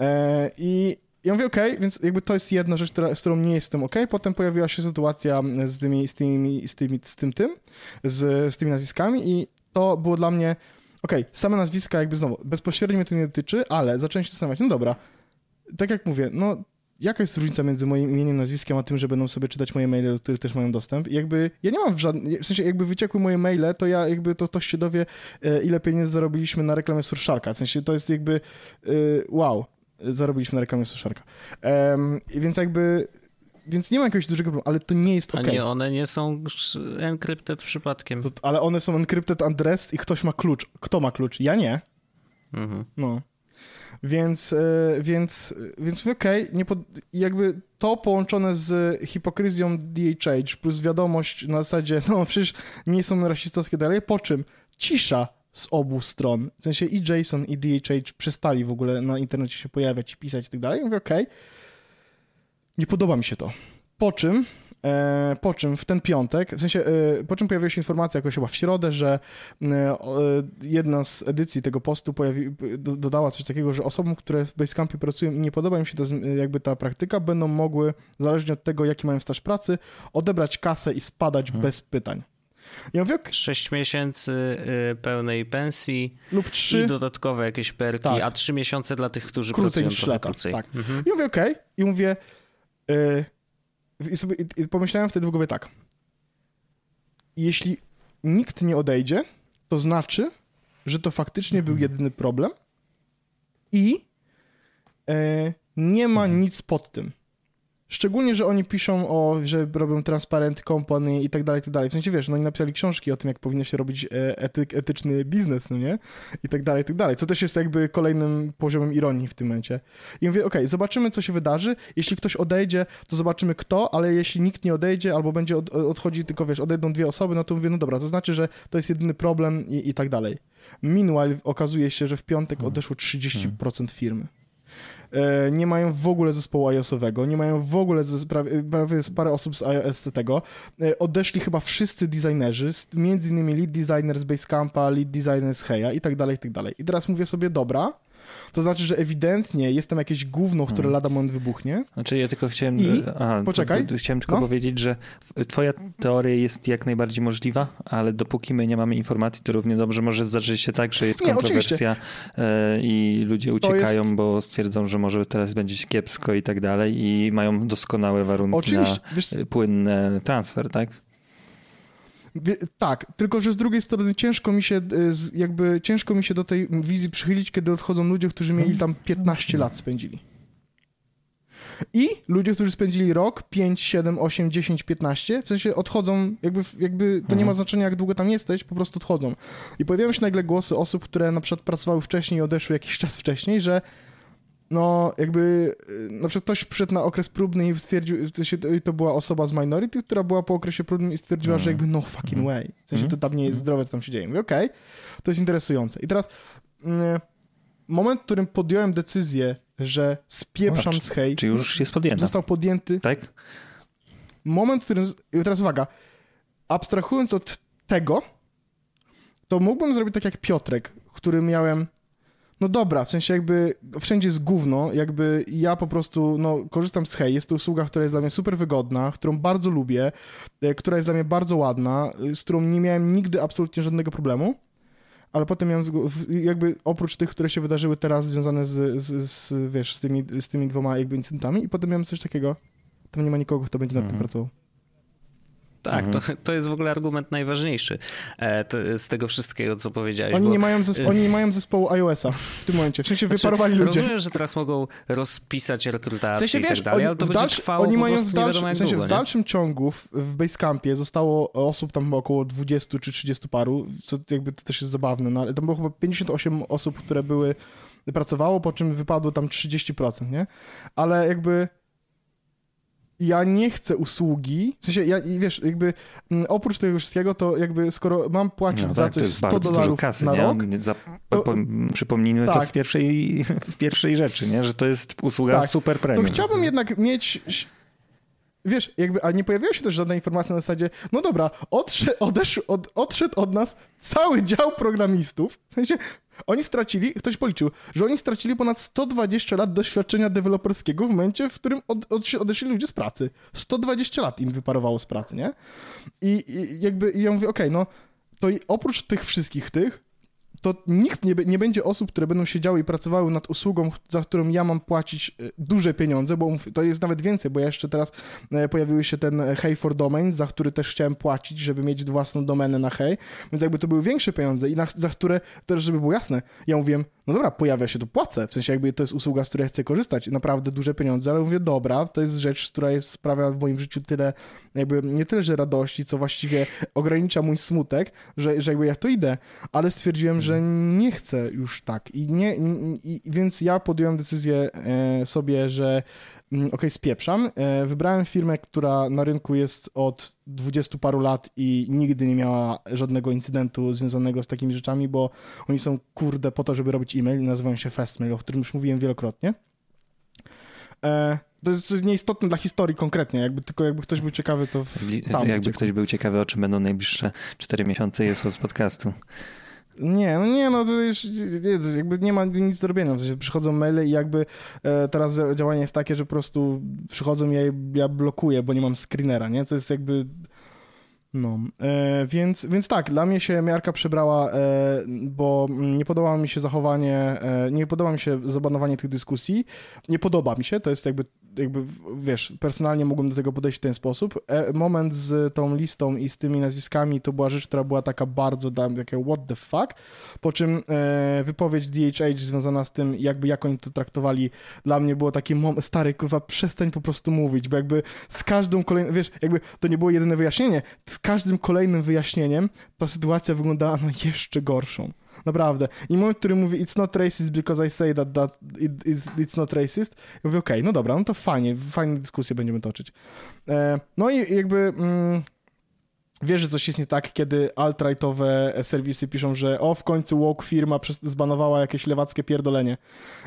E, I ja mówię, OK, więc jakby to jest jedna rzecz, która, z którą nie jestem OK. Potem pojawiła się sytuacja z tymi, z tymi, z tymi, z tym, tym, z, z tymi nazwiskami i to było dla mnie, OK, same nazwiska jakby znowu, bezpośrednio mnie to nie dotyczy, ale zacząłem się zastanawiać, no dobra, tak jak mówię, no jaka jest różnica między moim imieniem, nazwiskiem, a tym, że będą sobie czytać moje maile, do których też mają dostęp. I jakby ja nie mam w żadnym, w sensie jakby wyciekły moje maile, to ja jakby to ktoś się dowie, e, ile pieniędzy zarobiliśmy na reklamie Surszarka. W sensie to jest jakby e, wow, zarobiliśmy na reklamie Surszarka. Um, więc jakby więc nie ma jakiegoś dużego problemu, ale to nie jest ok. A nie, one nie są encrypted przypadkiem. To, ale one są encrypted address i ktoś ma klucz. Kto ma klucz? Ja nie. Mhm. No. Więc, e, więc, więc okej, okay, pod... jakby to połączone z hipokryzją DHH plus wiadomość na zasadzie, no przecież nie są rasistowskie dalej, po czym cisza z obu stron. W sensie i Jason i DHH przestali w ogóle na internecie się pojawiać, pisać i tak dalej. Mówię, okej, okay, nie podoba mi się to. Po czym po czym w ten piątek, w sensie, e, po czym pojawiła się informacja jakoś chyba w środę, że e, jedna z edycji tego postu pojawi, dodała coś takiego, że osobom, które w Basecampie pracują i nie podoba im się to, jakby ta praktyka, będą mogły, zależnie od tego, jaki mają staż pracy, odebrać kasę i spadać hmm. bez pytań. Ja mówię, 6 miesięcy pełnej pensji lub 3 i dodatkowe jakieś perki, tak. a 3 miesiące dla tych, którzy krócej pracują trochę lata. krócej. Tak. Mhm. I mówię, okej, okay. i mówię, i, sobie, i pomyślałem wtedy w głowie tak. Jeśli nikt nie odejdzie, to znaczy, że to faktycznie był mhm. jedyny problem i e, nie ma mhm. nic pod tym. Szczególnie, że oni piszą o, że robią transparent company i tak dalej, i tak dalej. W sensie, wiesz, no oni napisali książki o tym, jak powinno się robić e, etyk, etyczny biznes, no nie? I tak dalej, i tak dalej. Co też jest jakby kolejnym poziomem ironii w tym momencie. I mówię, okej, okay, zobaczymy, co się wydarzy. Jeśli ktoś odejdzie, to zobaczymy kto, ale jeśli nikt nie odejdzie albo będzie od, odchodzi tylko, wiesz, odejdą dwie osoby, no to mówię, no dobra, to znaczy, że to jest jedyny problem i, i tak dalej. Meanwhile okazuje się, że w piątek mhm. odeszło 30% firmy. E, nie mają w ogóle zespołu iOS-owego, nie mają w ogóle prawie, prawie parę osób z iOS tego. E, odeszli chyba wszyscy designerzy, między innymi lead designer z Basecampa, lead designer z Heya i tak dalej, i tak dalej. I teraz mówię sobie, dobra, to znaczy, że ewidentnie jest tam jakieś gówno, które hmm. lada moment wybuchnie. Znaczy ja tylko chciałem... I... Aha, Poczekaj. To, chciałem tylko no? powiedzieć, że twoja teoria jest jak najbardziej możliwa, ale dopóki my nie mamy informacji, to równie dobrze może zdarzyć się tak, że jest nie, kontrowersja oczywiście. i ludzie uciekają, jest... bo stwierdzą, że może teraz będzie kiepsko i tak dalej i mają doskonałe warunki oczywiście. na Wiesz... płynny transfer, tak? Tak, tylko że z drugiej strony ciężko mi się e, jakby ciężko mi się do tej wizji przychylić, kiedy odchodzą ludzie, którzy mieli tam 15 lat spędzili. I ludzie, którzy spędzili rok, 5, 7, 8, 10, 15, w sensie odchodzą, jakby, jakby to nie ma mhm. znaczenia, jak długo tam jesteś, po prostu odchodzą. I pojawiają się nagle głosy osób, które na przykład pracowały wcześniej i odeszły jakiś czas wcześniej, że no jakby y, na przykład ktoś przyszedł na okres próbny i stwierdził, i to była osoba z Minority, która była po okresie próbnym i stwierdziła, mm. że jakby no fucking mm. way. W sensie to tam nie jest mhm. zdrowe, co tam się dzieje. Mówię, okej, okay, to jest interesujące. I teraz mm, moment, w którym podjąłem decyzję, że spieprzam z hej. Czy już jest podjęty? Został podjęty. Tak? Moment, w którym, teraz uwaga, abstrahując od tego, to mógłbym zrobić tak jak Piotrek, który miałem no dobra, w sensie jakby wszędzie jest gówno, jakby ja po prostu no, korzystam z Hej, jest to usługa, która jest dla mnie super wygodna, którą bardzo lubię, e, która jest dla mnie bardzo ładna, e, z którą nie miałem nigdy absolutnie żadnego problemu, ale potem miałem jakby oprócz tych, które się wydarzyły teraz związane z, z, z wiesz, z tymi, z tymi dwoma jakby incydentami i potem miałem coś takiego, tam nie ma nikogo, kto będzie nad tym mhm. pracował. Tak, mhm. to, to jest w ogóle argument najważniejszy e, to, z tego wszystkiego, co powiedziałeś. Oni, bo... nie mają zespo- oni nie mają zespołu iOS-a w tym momencie. W sensie znaczy, wyparowali ludzie. Rozumiem, że teraz mogą rozpisać rekrutację w sensie, wiesz, i tak dalej, ale to będzie trwało oni mają w, w, sensie długo, w dalszym ciągu w, w Basecampie zostało osób tam około 20 czy 30 paru, co jakby to też jest zabawne, no ale tam było chyba 58 osób, które były pracowało, po czym wypadło tam 30%, nie? Ale jakby ja nie chcę usługi, w sensie, ja, wiesz, jakby mm, oprócz tego wszystkiego, to jakby skoro mam płacić no, za tak, coś 100 dolarów kasy, na nie? rok... Za, to, po, przypomnijmy tak. to w pierwszej, w pierwszej rzeczy, nie? że to jest usługa tak. super premium. To chciałbym jednak mieć wiesz, jakby, a nie pojawiła się też żadna informacja na zasadzie, no dobra, odszedł, odesz, od, odszedł od nas cały dział programistów, w sensie oni stracili, ktoś policzył, że oni stracili ponad 120 lat doświadczenia deweloperskiego w momencie, w którym od, od, odeszli ludzie z pracy. 120 lat im wyparowało z pracy, nie? I, i jakby i ja mówię, okej, okay, no to oprócz tych wszystkich tych, to nikt nie, nie będzie osób, które będą siedziały i pracowały nad usługą, za którą ja mam płacić e, duże pieniądze, bo to jest nawet więcej, bo ja jeszcze teraz e, pojawiły się ten Hey for Domain, za który też chciałem płacić, żeby mieć własną domenę na Hey, więc jakby to były większe pieniądze i na, za które, też żeby było jasne, ja mówiłem, no dobra, pojawia się, to płacę, w sensie jakby to jest usługa, z której chcę korzystać, naprawdę duże pieniądze, ale mówię, dobra, to jest rzecz, która jest, sprawia w moim życiu tyle, jakby nie tyle, że radości, co właściwie ogranicza mój smutek, że, że jakby ja to idę, ale stwierdziłem, że nie chcę już tak i nie, i, więc ja podjąłem decyzję e, sobie, że mm, ok, spieprzam. E, wybrałem firmę, która na rynku jest od dwudziestu paru lat i nigdy nie miała żadnego incydentu związanego z takimi rzeczami, bo oni są kurde po to, żeby robić e-mail, nazywają się Fastmail, o którym już mówiłem wielokrotnie. E, to jest nieistotne dla historii konkretnie, jakby tylko jakby ktoś był ciekawy, to tam, Jakby ktoś był ciekawy, o czym będą najbliższe 4 miesiące jest z podcastu. Nie, no nie, no to już jakby nie ma nic do robienia. W sensie przychodzą maile i jakby e, teraz działanie jest takie, że po prostu przychodzą ja, ja blokuję, bo nie mam screenera, nie? Co jest jakby no, e, więc, więc tak, dla mnie się miarka przebrała, e, bo nie podoba mi się zachowanie, e, nie podoba mi się zabanowanie tych dyskusji, nie podoba mi się, to jest jakby jakby, wiesz, personalnie mogłem do tego podejść w ten sposób. E, moment z tą listą i z tymi nazwiskami to była rzecz, która była taka bardzo, takie what the fuck, po czym e, wypowiedź DHH związana z tym, jakby jak oni to traktowali, dla mnie było takie, stary, kurwa, przestań po prostu mówić, bo jakby z każdą kolejną, wiesz, jakby to nie było jedyne wyjaśnienie, z każdym kolejnym wyjaśnieniem ta sytuacja wyglądała na jeszcze gorszą. Naprawdę. I moment, który mówi it's not racist because I say that, that it, it's not racist, ja mówię okej, okay, no dobra, no to fajnie, fajne dyskusje będziemy toczyć. E, no i jakby... Mm, że coś jest nie tak, kiedy alt-rightowe serwisy piszą, że o, w końcu woke firma zbanowała jakieś lewackie pierdolenie.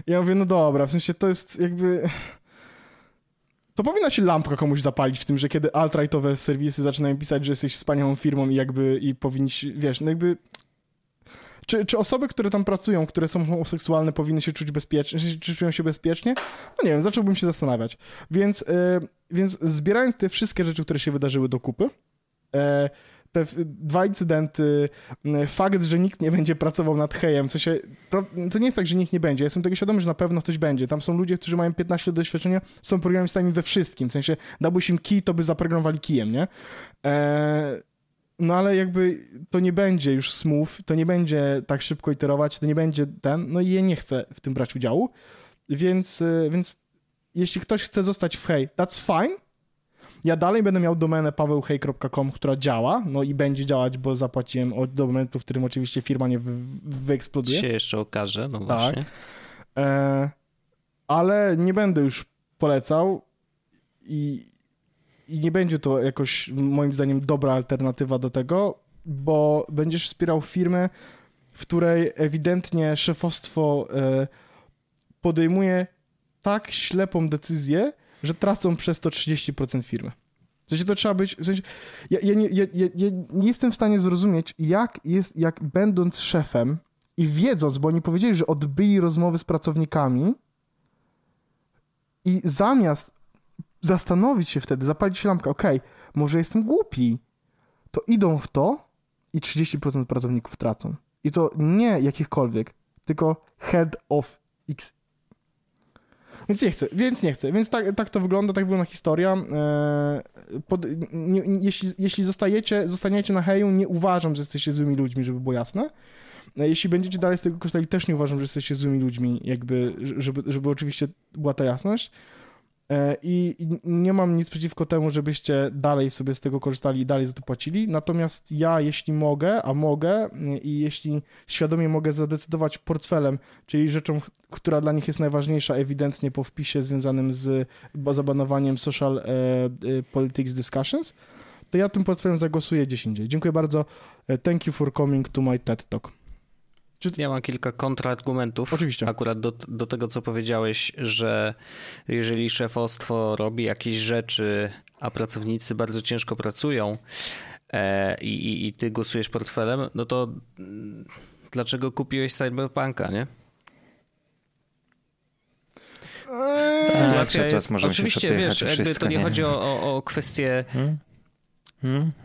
I ja mówię, no dobra, w sensie to jest jakby... To powinna się lampka komuś zapalić w tym, że kiedy alt-rightowe serwisy zaczynają pisać, że jesteś wspaniałą firmą i jakby i powinniś, wiesz, no jakby czy, czy osoby, które tam pracują, które są homoseksualne, powinny się czuć bezpiecznie, czy czują się bezpiecznie? No nie wiem, zacząłbym się zastanawiać. Więc, yy, więc zbierając te wszystkie rzeczy, które się wydarzyły do kupy, yy, te dwa incydenty, fakt, że nikt nie będzie pracował nad hejem, w sensie, to nie jest tak, że nikt nie będzie, ja jestem tego świadomy, że na pewno ktoś będzie. Tam są ludzie, którzy mają 15 lat doświadczenia, są programistami we wszystkim, w sensie, dałbyś im kij, to by zaprogramowali kijem, nie? Eee, no ale jakby to nie będzie już smooth, to nie będzie tak szybko iterować, to nie będzie ten, no i ja nie chcę w tym brać udziału, więc, y, więc jeśli ktoś chce zostać w hej, that's fine. Ja dalej będę miał domenę pawełhej.com, która działa, no i będzie działać, bo zapłaciłem od do momentu, w którym oczywiście firma nie wy, wyeksploduje. Się jeszcze okaże, no tak. właśnie. E, ale nie będę już polecał i i nie będzie to jakoś, moim zdaniem, dobra alternatywa do tego, bo będziesz wspierał firmę, w której ewidentnie szefostwo e, podejmuje tak ślepą decyzję, że tracą przez to 30% firmy. W sensie to trzeba być. W sensie, ja, ja, nie, ja, ja, nie jestem w stanie zrozumieć, jak jest, jak będąc szefem i wiedząc, bo oni powiedzieli, że odbyli rozmowy z pracownikami i zamiast zastanowić się wtedy, zapalić się lampkę, okej, okay, może jestem głupi, to idą w to i 30% pracowników tracą. I to nie jakichkolwiek, tylko head of X. Więc nie chcę, więc nie chcę. Więc tak, tak to wygląda, tak wygląda historia. E, pod, nie, jeśli, jeśli zostajecie, zostaniecie na heju, nie uważam, że jesteście złymi ludźmi, żeby było jasne. E, jeśli będziecie dalej z tego korzystali, też nie uważam, że jesteście złymi ludźmi, jakby, żeby, żeby oczywiście była ta jasność. E, I nie mam nic przeciwko temu, żebyście dalej sobie z tego korzystali i dalej za to płacili. Natomiast ja, jeśli mogę, a mogę, i jeśli świadomie mogę zadecydować portfelem, czyli rzeczą, która dla nich jest najważniejsza, ewidentnie po wpisie związanym z zabanowaniem social e, e, politics discussions, to ja tym portfelem zagłosuję 10. Dziękuję bardzo. Thank you for coming to my TED Talk. Czy... Ja mam kilka kontrargumentów. Oczywiście. Akurat do, do tego, co powiedziałeś, że jeżeli szefostwo robi jakieś rzeczy, a pracownicy bardzo ciężko pracują e, i, i ty głosujesz portfelem, no to dlaczego kupiłeś Cyberpunka, nie? Eee, sytuacja jest, oczywiście, wiesz, jakby to nie chodzi o, o, o kwestię hmm.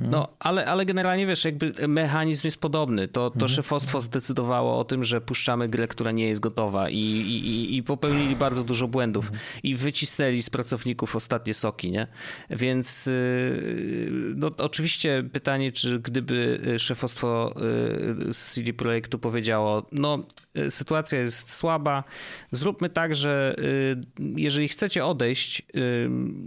No, ale, ale generalnie wiesz, jakby mechanizm jest podobny. To, to hmm. szefostwo zdecydowało o tym, że puszczamy grę, która nie jest gotowa i, i, i popełnili bardzo dużo błędów i wycisnęli z pracowników ostatnie soki, nie? Więc y, no, oczywiście pytanie, czy gdyby szefostwo y, z CD Projektu powiedziało, no y, sytuacja jest słaba, zróbmy tak, że jeżeli chcecie odejść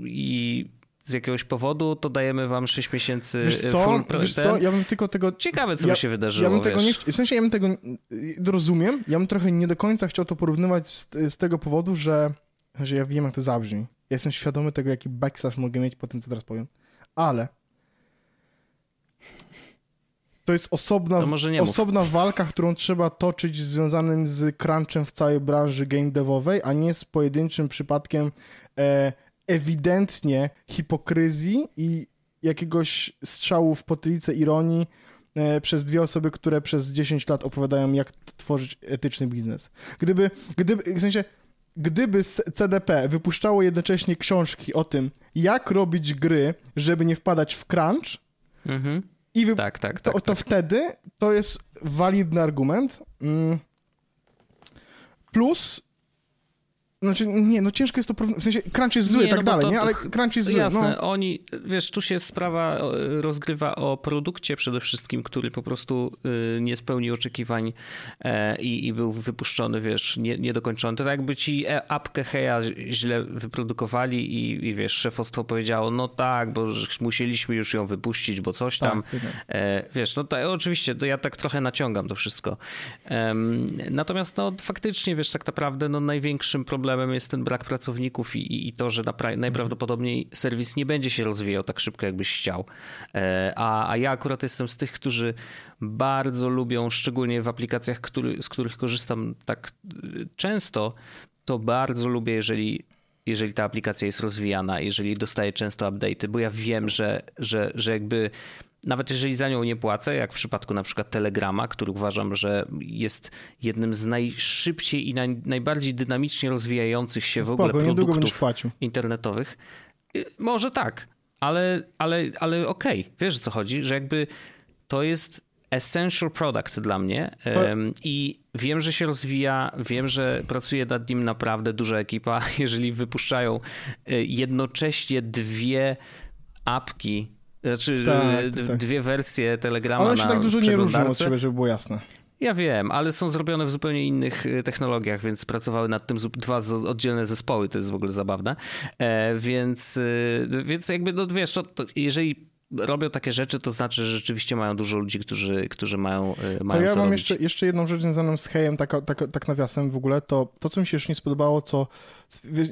i z jakiegoś powodu, to dajemy wam 6 miesięcy wiesz co? full wiesz co? Ja bym tylko tego... Ciekawe, co ja, by się wydarzyło, ja bym tego nie... W sensie ja bym tego... Rozumiem, ja bym trochę nie do końca chciał to porównywać z, z tego powodu, że, że ja wiem, jak to zabrzmi. Ja jestem świadomy tego, jaki backslash mogę mieć po tym, co teraz powiem. Ale to jest osobna, osobna walka, którą trzeba toczyć związanym z crunchem w całej branży game devowej, a nie z pojedynczym przypadkiem e, ewidentnie hipokryzji i jakiegoś strzału w potylicę ironii e, przez dwie osoby, które przez 10 lat opowiadają, jak tworzyć etyczny biznes. Gdyby, gdyby w sensie, gdyby CDP wypuszczało jednocześnie książki o tym, jak robić gry, żeby nie wpadać w crunch, mhm. i wy... tak, tak, tak, to, to tak. wtedy to jest walidny argument. Mm. Plus znaczy, nie, no ciężko jest to porównać. W sensie, crunch jest zły i tak no dalej, to, nie? Ale crunch jest zły. Jasne, no. oni, wiesz, tu się sprawa rozgrywa o produkcie przede wszystkim, który po prostu y, nie spełnił oczekiwań e, i, i był wypuszczony, wiesz, nie, niedokończony. To tak jakby ci e, apkę Heja źle wyprodukowali i, i wiesz, szefostwo powiedziało, no tak, bo musieliśmy już ją wypuścić, bo coś tam. Tak, e, wiesz, no to oczywiście, to ja tak trochę naciągam to wszystko. natomiast no faktycznie, wiesz, tak naprawdę no największym problemem problemem jest ten brak pracowników i, i to, że najprawdopodobniej serwis nie będzie się rozwijał tak szybko, jakbyś chciał. E, a, a ja akurat jestem z tych, którzy bardzo lubią, szczególnie w aplikacjach, który, z których korzystam tak e, często, to bardzo lubię, jeżeli jeżeli ta aplikacja jest rozwijana, jeżeli dostaje często update'y, bo ja wiem, że, że, że jakby nawet jeżeli za nią nie płacę, jak w przypadku na przykład Telegrama, który uważam, że jest jednym z najszybciej i naj, najbardziej dynamicznie rozwijających się Spoko, w ogóle produktów internetowych. Y, może tak, ale, ale, ale okej, okay. wiesz o co chodzi, że jakby to jest essential product dla mnie to... i wiem, że się rozwija, wiem, że pracuje nad nim naprawdę duża ekipa. Jeżeli wypuszczają y, jednocześnie dwie apki znaczy tak, tak, tak. dwie wersje Telegrama One się tak dużo nie różnią od siebie, żeby było jasne. Ja wiem, ale są zrobione w zupełnie innych y, technologiach, więc pracowały nad tym dwa oddzielne zespoły, to jest w ogóle zabawne. E, więc, y, więc jakby, no wiesz, to, to jeżeli robią takie rzeczy, to znaczy, że rzeczywiście mają dużo ludzi, którzy, którzy mają, y, mają to ja mam jeszcze, jeszcze jedną rzecz związaną z hejem, tak, tak, tak nawiasem w ogóle, to to, co mi się już nie spodobało, co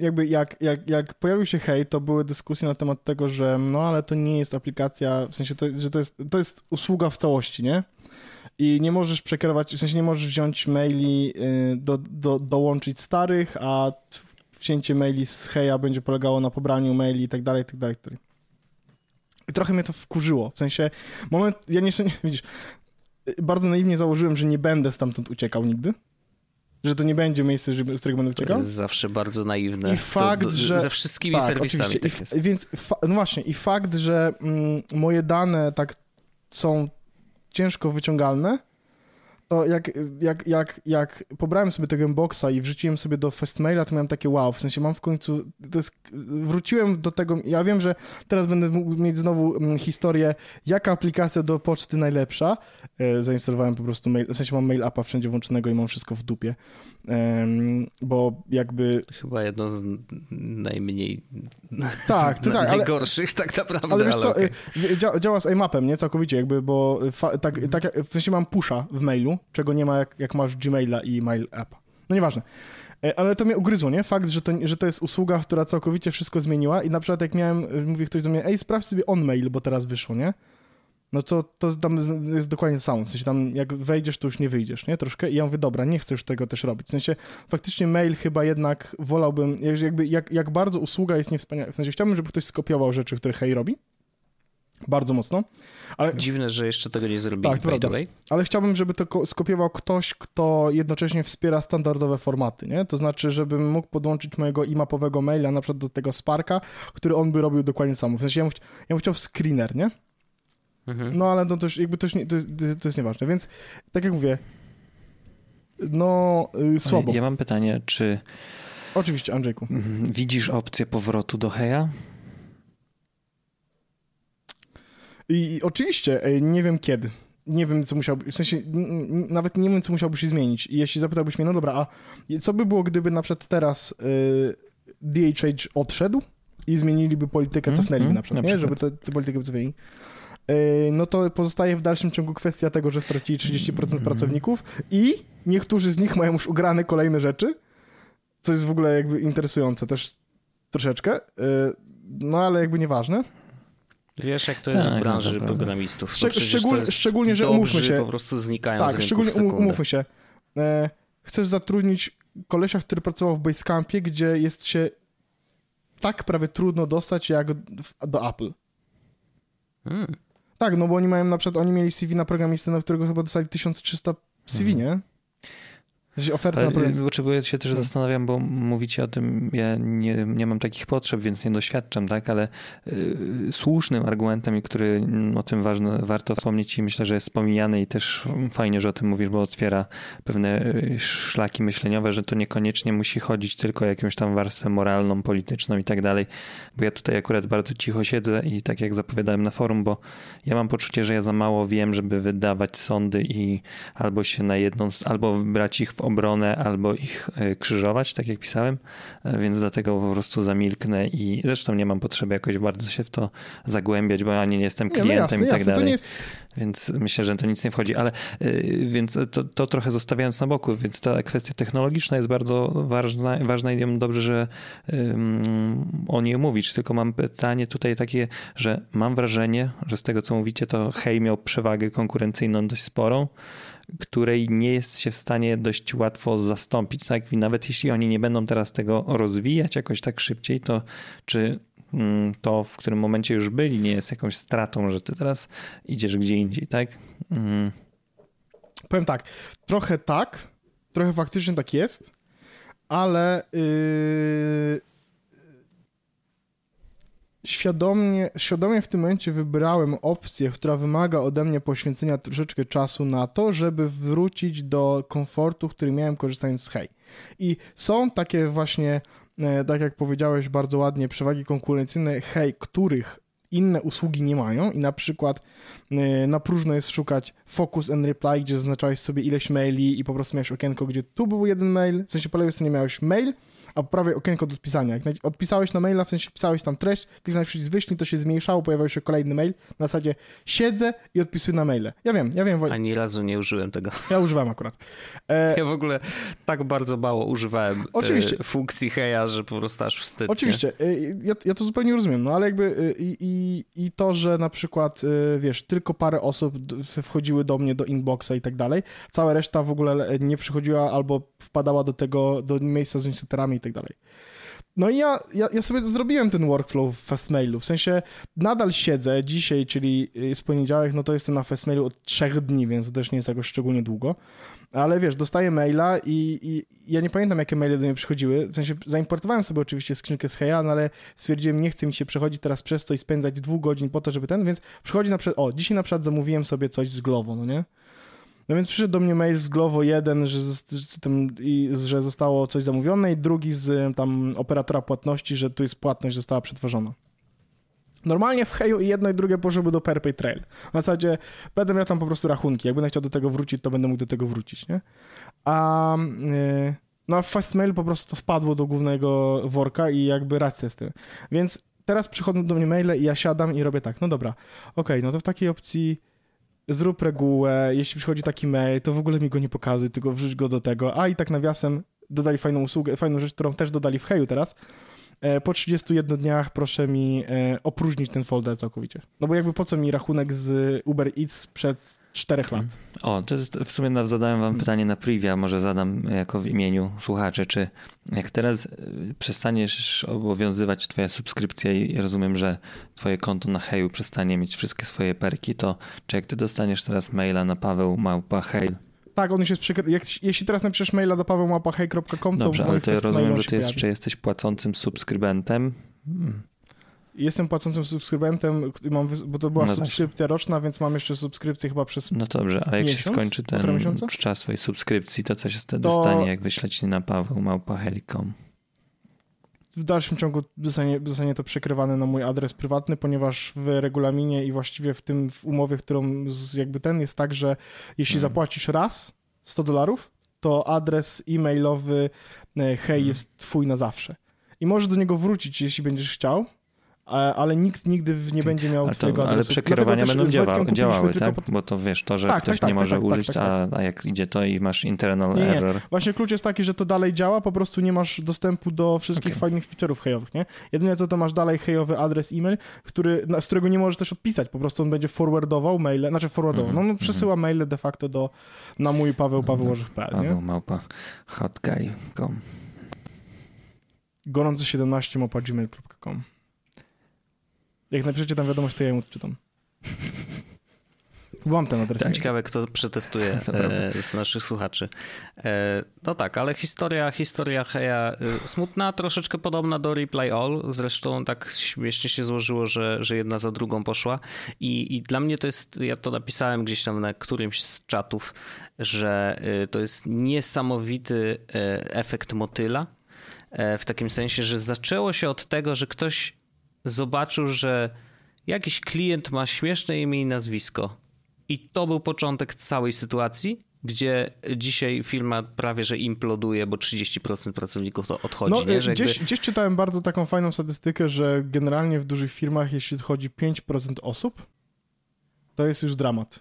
jakby jak, jak, jak pojawił się hej, to były dyskusje na temat tego, że no ale to nie jest aplikacja, w sensie, to, że to jest, to jest usługa w całości, nie? I nie możesz przekierować, w sensie nie możesz wziąć maili, y, do, do, dołączyć starych, a wcięcie maili z heja będzie polegało na pobraniu maili i tak dalej, tak dalej, tak dalej. I trochę mnie to wkurzyło. W sensie, moment, ja nie, widzisz, bardzo naiwnie założyłem, że nie będę stamtąd uciekał nigdy. Że to nie będzie miejsce, z którego będę uciekał. To jest zawsze bardzo naiwne. I fakt, to, że... Ze wszystkimi tak, serwisami tak jest. Więc, no właśnie, i fakt, że mm, moje dane tak są ciężko wyciągalne, to jak, jak, jak, jak pobrałem sobie tego boxa i wrzuciłem sobie do Festmaila, to miałem takie wow, w sensie mam w końcu, jest, wróciłem do tego, ja wiem, że teraz będę mógł mieć znowu mm, historię, jaka aplikacja do poczty najlepsza, e, zainstalowałem po prostu mail, w sensie mam mail appa wszędzie włączonego i mam wszystko w dupie, bo jakby... Chyba jedno z najmniej tak, to tak, ale, gorszych tak naprawdę. Ale wiesz ale co, okay. Y, działa z IMAP-em, nie? Całkowicie jakby, bo tak, tak, w sensie mam pusha w mailu, czego nie ma jak, jak masz Gmaila i Mail Appa. No nieważne. E, ale to mnie ugryzło, nie? Fakt, że to, że to jest usługa, która całkowicie wszystko zmieniła i na przykład jak miałem, mówi ktoś do mnie, ej, sprawdź sobie on mail, bo teraz wyszło, nie? No to, to tam jest dokładnie samo. W sensie tam jak wejdziesz, to już nie wyjdziesz, nie? Troszkę. I ja mówię, dobra, nie chcę już tego też robić. W sensie faktycznie mail chyba jednak wolałbym, jakby jak, jak bardzo usługa jest niewspaniała. W sensie chciałbym, żeby ktoś skopiował rzeczy, które Hej robi. Bardzo mocno. Ale... Dziwne, że jeszcze tego nie zrobili, tak, way. Ale chciałbym, żeby to skopiował ktoś, kto jednocześnie wspiera standardowe formaty, nie? To znaczy, żebym mógł podłączyć mojego imapowego maila na przykład do tego Sparka, który on by robił dokładnie samo. W sensie ja bym, ja bym chciał screener, nie? Mhm. No ale no to, już, jakby to, już nie, to, to jest nieważne. Więc tak jak mówię, no yy, słabo. Ja mam pytanie, czy... Oczywiście, Andrzejku. Widzisz opcję powrotu do Heja? I, I, oczywiście, nie wiem kiedy. Nie wiem, co musiałby, w sensie nawet nie wiem, co musiałby się zmienić. I jeśli zapytałbyś mnie, no dobra, a co by było, gdyby na przykład teraz y, DHH odszedł i zmieniliby politykę, mm, cofnęliby mm, na przykład, na nie? Żeby tę politykę cofnęli. Y, no to pozostaje w dalszym ciągu kwestia tego, że stracili 30% mm. pracowników i niektórzy z nich mają już ugrane kolejne rzeczy, co jest w ogóle jakby interesujące też troszeczkę, y, no ale jakby nieważne. Wiesz, jak to jest tak, w branży no programistów. Szczeg szczegól, szczególnie, że umówmy się. po prostu znikają Tak, szczególnie um umówmy się. E, chcesz zatrudnić kolesia, który pracował w Basecampie, gdzie jest się tak prawie trudno dostać jak do Apple. Hmm. Tak, no bo oni mają na przykład, oni mieli CV na programistę, na którego chyba dostali 1300 CV, hmm. nie? Oferta Ale, na Bo ja się też hmm. zastanawiam, bo mówicie o tym, ja nie, nie mam takich potrzeb, więc nie doświadczam, tak? Ale y, słusznym argumentem, i który o tym ważne, warto wspomnieć i myślę, że jest pomijany i też fajnie, że o tym mówisz, bo otwiera pewne y, szlaki myśleniowe, że to niekoniecznie musi chodzić tylko o jakąś tam warstwę moralną, polityczną i tak dalej. Bo ja tutaj akurat bardzo cicho siedzę i tak jak zapowiadałem na forum, bo ja mam poczucie, że ja za mało wiem, żeby wydawać sądy i albo się na jedną, albo brać ich w obronę albo ich e, krzyżować, tak jak pisałem, e, więc dlatego po prostu zamilknę i zresztą nie mam potrzeby jakoś bardzo się w to zagłębiać, bo ani nie jestem klientem nie, no jasne, i tak jasne, dalej. Jest... Więc myślę, że to nic nie wchodzi, ale e, więc to, to trochę zostawiając na boku, więc ta kwestia technologiczna jest bardzo ważna, ważna i dobrze, że um, o niej mówisz. Tylko mam pytanie tutaj takie, że mam wrażenie, że z tego co mówicie, to Hej miał przewagę konkurencyjną dość sporą której nie jest się w stanie dość łatwo zastąpić. Tak? I nawet jeśli oni nie będą teraz tego rozwijać jakoś tak szybciej, to czy mm, to, w którym momencie już byli, nie jest jakąś stratą, że ty teraz idziesz gdzie indziej, tak? Mm. Powiem tak, trochę tak, trochę faktycznie tak jest, ale yy, świadomie, świadomie w tym momencie wybrałem opcję, która wymaga ode mnie poświęcenia troszeczkę czasu na to, żeby wrócić do komfortu, który miałem korzystając z Hej. I są takie właśnie, e, tak jak powiedziałeś bardzo ładnie, przewagi konkurencyjne Hej, których inne usługi nie mają i na przykład e, na próżno jest szukać focus and reply, gdzie zaznaczałeś sobie ileś maili i po prostu miałeś okienko, gdzie tu był jeden mail, w sensie po lewej stronie miałeś mail, a po prawej okienko do odpisania. Jak odpisałeś na maila, w sensie wpisałeś tam treść, kliknąłeś przycisk wyślij, to się zmniejszało, pojawiał się kolejny mail. Na zasadzie siedzę i odpisuję na maile. Ja wiem, ja wiem. Ani razu nie użyłem tego. Ja używałem akurat. E... Ja w ogóle tak bardzo mało używałem e, Oczywiście. funkcji heja, że po prostu aż wstyd. Oczywiście. E, ja, ja, to zupełnie rozumiem, no ale jakby e, i, i, i to, że na przykład, wiesz, tylko parę osób wchodziły do mnie do inboxa i tak dalej, cała reszta w ogóle nie przychodziła albo wpadała do tego, do miejsca z newsletterami i tak dalej. No i ja, ja, ja, sobie zrobiłem ten workflow w Fastmailu, w sensie nadal siedzę dzisiaj, czyli jest poniedziałek, no to jestem na Fastmailu od trzech dni, więc to też nie jest jakoś szczególnie długo, ale wiesz, dostaję maila i, i ja nie pamiętam, jakie maile do mnie przychodziły, w sensie zaimportowałem sobie oczywiście skrzynkę z Heja, no ale stwierdziłem, nie chce mi się przechodzić teraz przez to i spędzać dwóch godzin po to, żeby ten, więc przychodzi na przykład, o, dzisiaj na przykład zamówiłem sobie coś z Glovo, no nie? No więc przyszedł do mnie mail z Glovo 1, że, że zostało coś zamówione i drugi z tam operatora płatności, że tu jest płatność, została przetworzona. Normalnie w Heju i jedno i drugie poszłyby do Perpay Trail. W zasadzie będę miał tam po prostu rachunki. Jak będę chciał do tego wrócić, to będę mógł do tego wrócić, nie? A yy, no w Fastmail po prostu wpadło do głównego worka i jakby racja z tym. Więc teraz przychodzą do mnie maile i ja siadam i robię tak, no dobra, okej, okay, no to w takiej opcji zrób regułę, jeśli przychodzi taki mail, to w ogóle mi go nie pokazuj, tylko wrzuć go do tego. A i tak nawiasem dodali fajną usługę, fajną rzecz, którą też dodali w Heju teraz, po 31 dniach proszę mi e, opróżnić ten folder całkowicie. No bo jakby po co mi rachunek z Uber Eats przed 4 lat? O, to jest w sumie zadałem wam pytanie na privia, może zadam jako w imieniu słuchaczy, czy jak teraz e, przestaniesz obowiązywać twoja subskrypcja i rozumiem, że twoje konto na Heju przestanie mieć wszystkie swoje perki, to czy jak ty dostaniesz teraz maila na Paweł Małpa Hej, tak, on już jest przykry... Jak, jeśli teraz napiszesz maila do pawłmapahej.com, to Dobrze, ale to ja rozumiem, że ty jeszcze jesteś płacącym subskrybentem. Hmm. Jestem płacącym subskrybentem, mam, bo to była no subskrypcja roczna, więc mam jeszcze subskrypcję chyba przez No dobrze, ale jak miesiąc? się skończy ten czas swojej subskrypcji, to co się wtedy to... stanie, jak wyśleć na pawłmałpahej.com? W dalszym ciągu zostanie, zostanie to przekrywane na mój adres prywatny, ponieważ w regulaminie i właściwie w tym w umowie, którą z, jakby ten jest tak, że jeśli hmm. zapłacisz raz 100 dolarów, to adres e-mailowy e, hej hmm. jest twój na zawsze. I możesz do niego wrócić, jeśli będziesz chciał, ale nikt nigdy nie będzie miał ale to, twojego adresu. Ale przekierowania będą działały, działały tak? Pod... Bo to wiesz, to, że tak, ktoś tak, nie tak, może tak, tak, użyć, a, a, jak idzie to i masz internal nie, error. Nie. Właśnie klucz jest taki, że to dalej działa, po prostu nie masz dostępu do wszystkich okay. fajnych feature'ów hejowych, nie? Jedyne co to masz dalej hejowy adres e-mail, który, z którego nie możesz też odpisać, po prostu on będzie forwardował maile, znaczy forwardował, mm -hmm. no, no przesyła mm -hmm. maile de facto do, na mój Paweł, Paweł Orzech.pl, Paweł małpa hotguy.com Gorący 17 małpa gmail.com jak napiszecie tam wiadomość, to ja ją odczytam. Mam ten adres. Tak. Ciekawe, kto przetestuje e, z naszych słuchaczy. E, no tak, ale historia, historia Heja e, smutna, troszeczkę podobna do Reply All. Zresztą tak śmiesznie się złożyło, że, że jedna za drugą poszła. I, I dla mnie to jest, ja to napisałem gdzieś tam na którymś z czatów, że to jest niesamowity efekt motyla. W takim sensie, że zaczęło się od tego, że ktoś zobaczył, że jakiś klient ma śmieszne imię i nazwisko. I to był początek całej sytuacji, gdzie dzisiaj firma prawie że imploduje, bo 30% pracowników to odchodzi. No, nie? Że gdzieś, jakby... gdzieś czytałem bardzo taką fajną statystykę, że generalnie w dużych firmach, jeśli odchodzi 5% osób, to jest już dramat.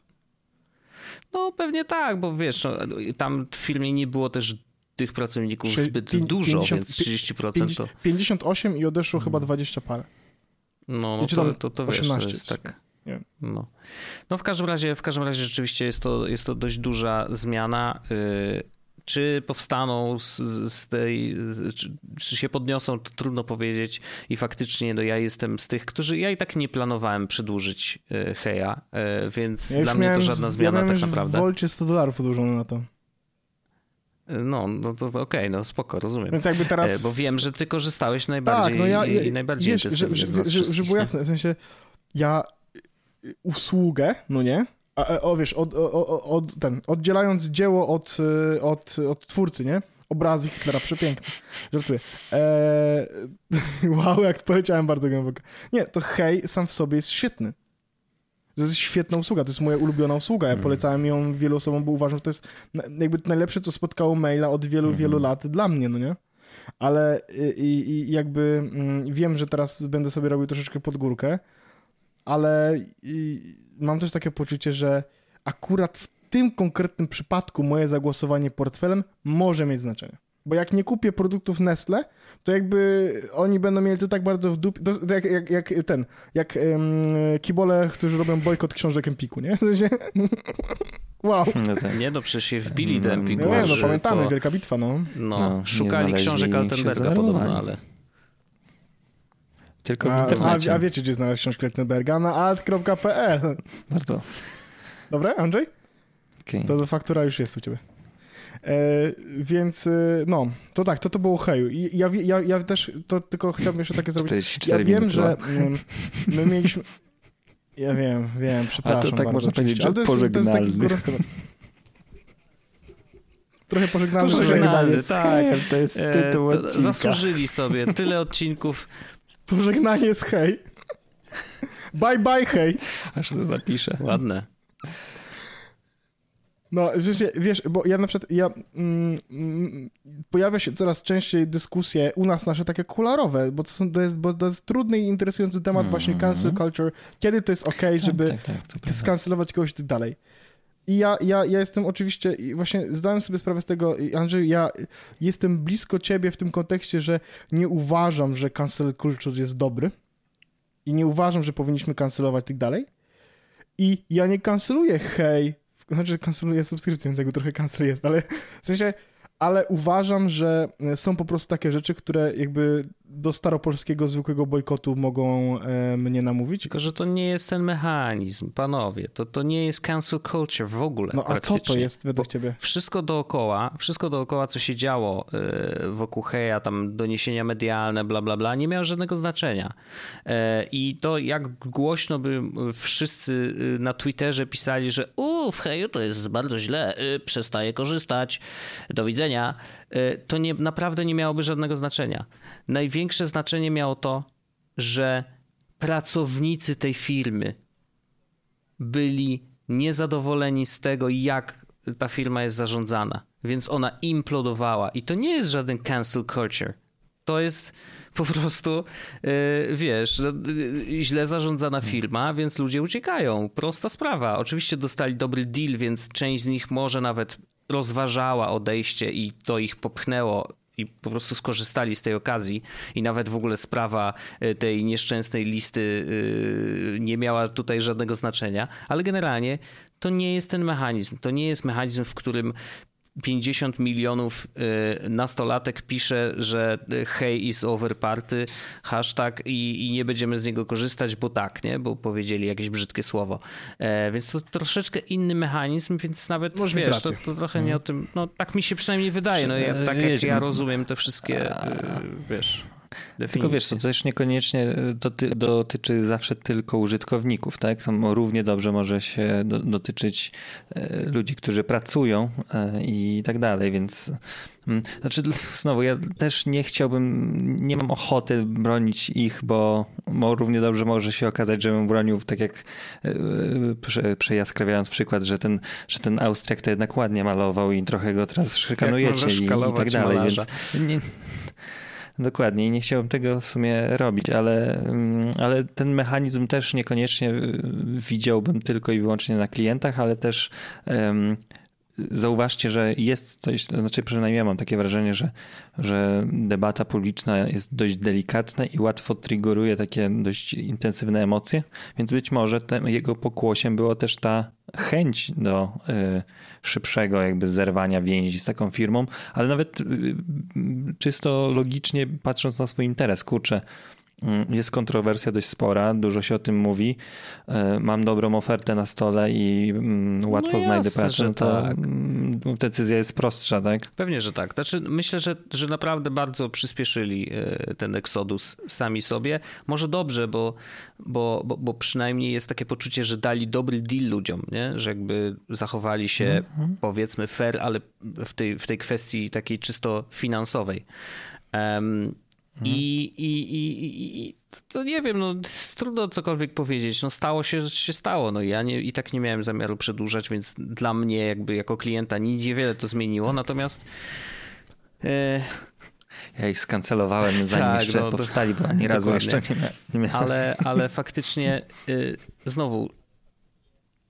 No pewnie tak, bo wiesz, no, tam w firmie nie było też tych pracowników zbyt dużo, 50, więc 30% to... 58 i odeszło hmm. chyba 20 parę. No, no to, to, to, wiesz, to jest tak. No. no w każdym razie, w każdym razie rzeczywiście jest to, jest to dość duża zmiana. Y, czy powstaną z, z tej, czy, czy, się podniosą, to trudno powiedzieć. I faktycznie no, ja jestem z tych, którzy ja i tak nie planowałem przedłużyć y, Heja, y, więc ja dla mnie to żadna zmiana ja tak naprawdę. W Wolcie 100 dolarów odłożone na to. No, no to, to okej, okay, no spoko, rozumiem. Więc jakby teraz... E, bo wiem, że ty korzystałeś najbardziej tak, no ja, ja, i najbardziej wiesz, że, że, że, że było jasne, w sensie ja usługę, no nie? A, e, o wiesz, od, od, od, ten, oddzielając dzieło od, e, od, od twórcy, nie? Obrazy Hitlera, przepiękne. Żartuję. Eee, wow, jak powiedziałem bardzo głęboko. Nie, to hej sam w sobie jest świetny. To jest świetna usługa, to jest moja ulubiona usługa. Ja mm. polecałem ją wielu osobom, bo uważam, że to jest jakby najlepsze, co spotkało maila od wielu, mm. wielu lat dla mnie, no nie? Ale i, i jakby mm, wiem, że teraz będę sobie robił troszeczkę pod górkę, ale mam też takie poczucie, że akurat w tym konkretnym przypadku moje zagłosowanie portfelem może mieć znaczenie. Bo jak nie kupię produktów Nestle, to jakby oni będą mieli to tak bardzo w dupie, jak, jak, jak, ten, jak um, kibole, którzy robią bojkot książek Empiku, nie? W sensie, wow. No tak. Nie no, przecież się wbili do Empiku. Nie, no pamiętamy, po... wielka bitwa, no. No, no szukali książek Altenberga podobno, ale... Tylko a, a, a, wiecie, gdzie znaleźć książkę Altenberga? Na alt.pl. Bardzo. Dobre, Andrzej? Okay. To faktura już jest u ciebie. E, więc e, no, to tak, to to było heju. I ja, ja, ja też to tylko chciałbym jeszcze takie zrobić. 44 ja wiem, że my mieliśmy... Ja wiem, wiem, przepraszam Ale to tak bardzo, można powiedzieć, że Ale to jest, to jest taki trochę pożegnamy. Pożegnanie, tak, to jest e, tytuł e, odcinka. Zasłużyli sobie tyle odcinków. Pożegnanie z hej. Bye bye hej. Aż to zapiszę. Ładne. No, wiesz, bo ja na przykład, ja, mm, mm, pojawia się coraz częściej dyskusje u nas nasze takie kularowe, bo to, są, to, jest, bo to jest trudny i interesujący temat mm właśnie cancel culture, kiedy to jest ok, tak, żeby tak, tak, tak, skancelować kogoś i tak dalej. I ja, ja, ja jestem oczywiście, właśnie zdałem sobie sprawę z tego, Andrzej, ja jestem blisko ciebie w tym kontekście, że nie uważam, że cancel culture jest dobry i nie uważam, że powinniśmy kancelować i tak dalej. I ja nie kanceluję hej, znaczy kanceluję subskrypcję, więc jakby trochę cancel jest, ale w sensie ale uważam, że są po prostu takie rzeczy, które jakby do staropolskiego zwykłego bojkotu mogą e, mnie namówić. Tylko, że to nie jest ten mechanizm, panowie. To, to nie jest cancel culture w ogóle. No a co to jest według ciebie? Wszystko dookoła, wszystko dookoła, co się działo e, wokół Heja, tam doniesienia medialne, bla, bla, bla, nie miało żadnego znaczenia. E, I to jak głośno by wszyscy e, na Twitterze pisali, że uff, Heju to jest bardzo źle, e, przestaje korzystać, do widzenia, e, to nie, naprawdę nie miałoby żadnego znaczenia największe znaczenie miało to, że pracownicy tej firmy byli niezadowoleni z tego, jak ta firma jest zarządzana, więc ona implodowała. I to nie jest żaden cancel culture. To jest po prostu, yy, wiesz, yy, źle zarządzana firma, więc ludzie uciekają. Prosta sprawa. Oczywiście dostali dobry deal, więc część z nich może nawet rozważała odejście i to ich popchnęło i po prostu skorzystali z tej okazji i nawet w ogóle sprawa e, tej nieszczęsnej listy e, nie miała tutaj żadnego znaczenia, ale generalnie to nie jest ten mechanizm. To nie jest mechanizm, w którym 50 milionów y, nastolatek pisze, że hey is over party, hashtag i, i, nie będziemy z niego korzystać, bo tak, nie? Bo powiedzieli jakieś brzydkie słowo. E, więc to troszeczkę inny mechanizm, więc nawet Może wiesz, to, to, trochę nie o tym, no tak mi się przynajmniej wydaje, no ja, tak jak ja rozumiem te wszystkie, y, wiesz... Definicji. Tylko wiesz, to też niekoniecznie doty dotyczy zawsze tylko użytkowników, tak? Równie dobrze może się do dotyczyć e, ludzi, którzy pracują e, i tak dalej, więc mm, znaczy znowu ja też nie chciałbym, nie mam ochoty bronić ich, bo, bo równie dobrze może się okazać, że bym bronił tak jak e, prze, przejaskrawiając przykład, że ten, że ten Austriak to jednak ładnie malował i trochę go teraz szykanujecie i, i, tak dalej, malarza. więc nie, Dokładnie i nie chciałbym tego w sumie robić, ale, mm, ale ten mechanizm też niekoniecznie y, widziałbym tylko i wyłącznie na klientach, ale też um, zauważcie, że jest coś, znaczy przynajmniej ja mam takie wrażenie, że, że debata publiczna jest dość delikatna i łatwo triggeruje takie dość intensywne emocje, więc być może jego pokłosiem było też ta chęć do y, szybszego jakby zerwania więzi z taką firmą, ale nawet y, czysto logicznie patrząc na swój interes, kurczę, jest kontrowersja dość spora, dużo się o tym mówi. E, mam dobrą ofertę na stole i mm, łatwo no znajdę pracę, no to tak. Mm, decyzja jest prostsza, tak? Pewnie, że tak. Znaczy, myślę, że, że naprawdę bardzo przyspieszyli e, ten eksodus sami sobie. Może dobrze, bo, bo, bo, bo przynajmniej jest takie poczucie, że dali dobry deal ludziom, nie? że jakby zachowali się mm -hmm. powiedzmy fair, ale w tej, w tej kwestii takiej czysto finansowej. Um, I, i, i, I, to nie wiem, no trudno cokolwiek powiedzieć. No stało się, się stało. No ja nie, i tak nie miałem zamiaru przedłużać, więc dla mnie jakby jako klienta nic niewiele to zmieniło. Tak. Natomiast e... ja ich skancelowałem zanim tak, jeszcze no, powstali, bo ani razu jeszcze nie, nie miałem. Ale, ale faktycznie y, znowu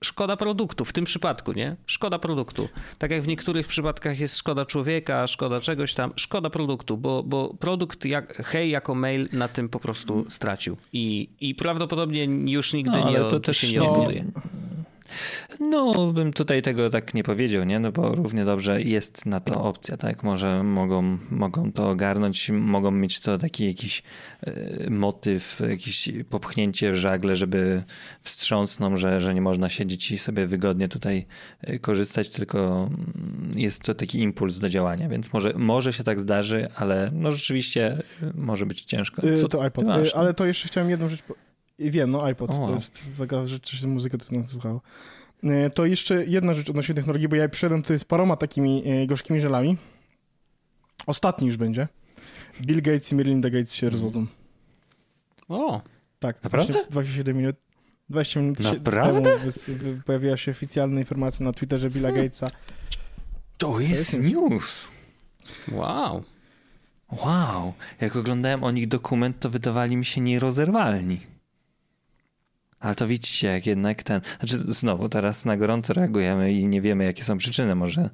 szkoda produktu w tym przypadku, nie? Szkoda produktu. Tak jak w niektórych przypadkach jest szkoda człowieka, szkoda czegoś tam, szkoda produktu, bo, bo produkt jak hej jako mail na tym po prostu stracił i, i prawdopodobnie już nigdy no, nie, to, to się nie odbuduje. No, no, bym tutaj tego tak nie powiedział, nie? No bo równie dobrze jest na to opcja, tak? Może mogą, mogą to ogarnąć, mogą mieć to taki jakiś e, motyw, jakieś popchnięcie w żagle, żeby wstrząsną, że, że nie można siedzieć i sobie wygodnie tutaj e, korzystać, tylko mm, jest to taki impuls do działania, więc może, może się tak zdarzy, ale no rzeczywiście może być ciężko. Co to iPod, masz, y, ale to jeszcze chciałem jedną rzecz i wiem, no iPod o. to jest taka rzecz, że muzykę to słuchało. To jeszcze jedna rzecz odnośnie technologii, bo ja przyszedłem tutaj z paroma takimi gorzkimi żelami. Ostatni już będzie. Bill Gates i Melinda Gates się rozwodzą. O! Tak, naprawdę? 27 minut 20 minut Naprawdę? temu pojawiła się oficjalna informacja na Twitterze Billa hmm. Gatesa. To jest, to jest news. Wow. Wow. Jak oglądałem o nich dokument, to wydawali mi się nierozerwalni. Ale to widzicie, jak jednak ten. Znaczy, znowu teraz na gorąco reagujemy i nie wiemy, jakie są przyczyny. Może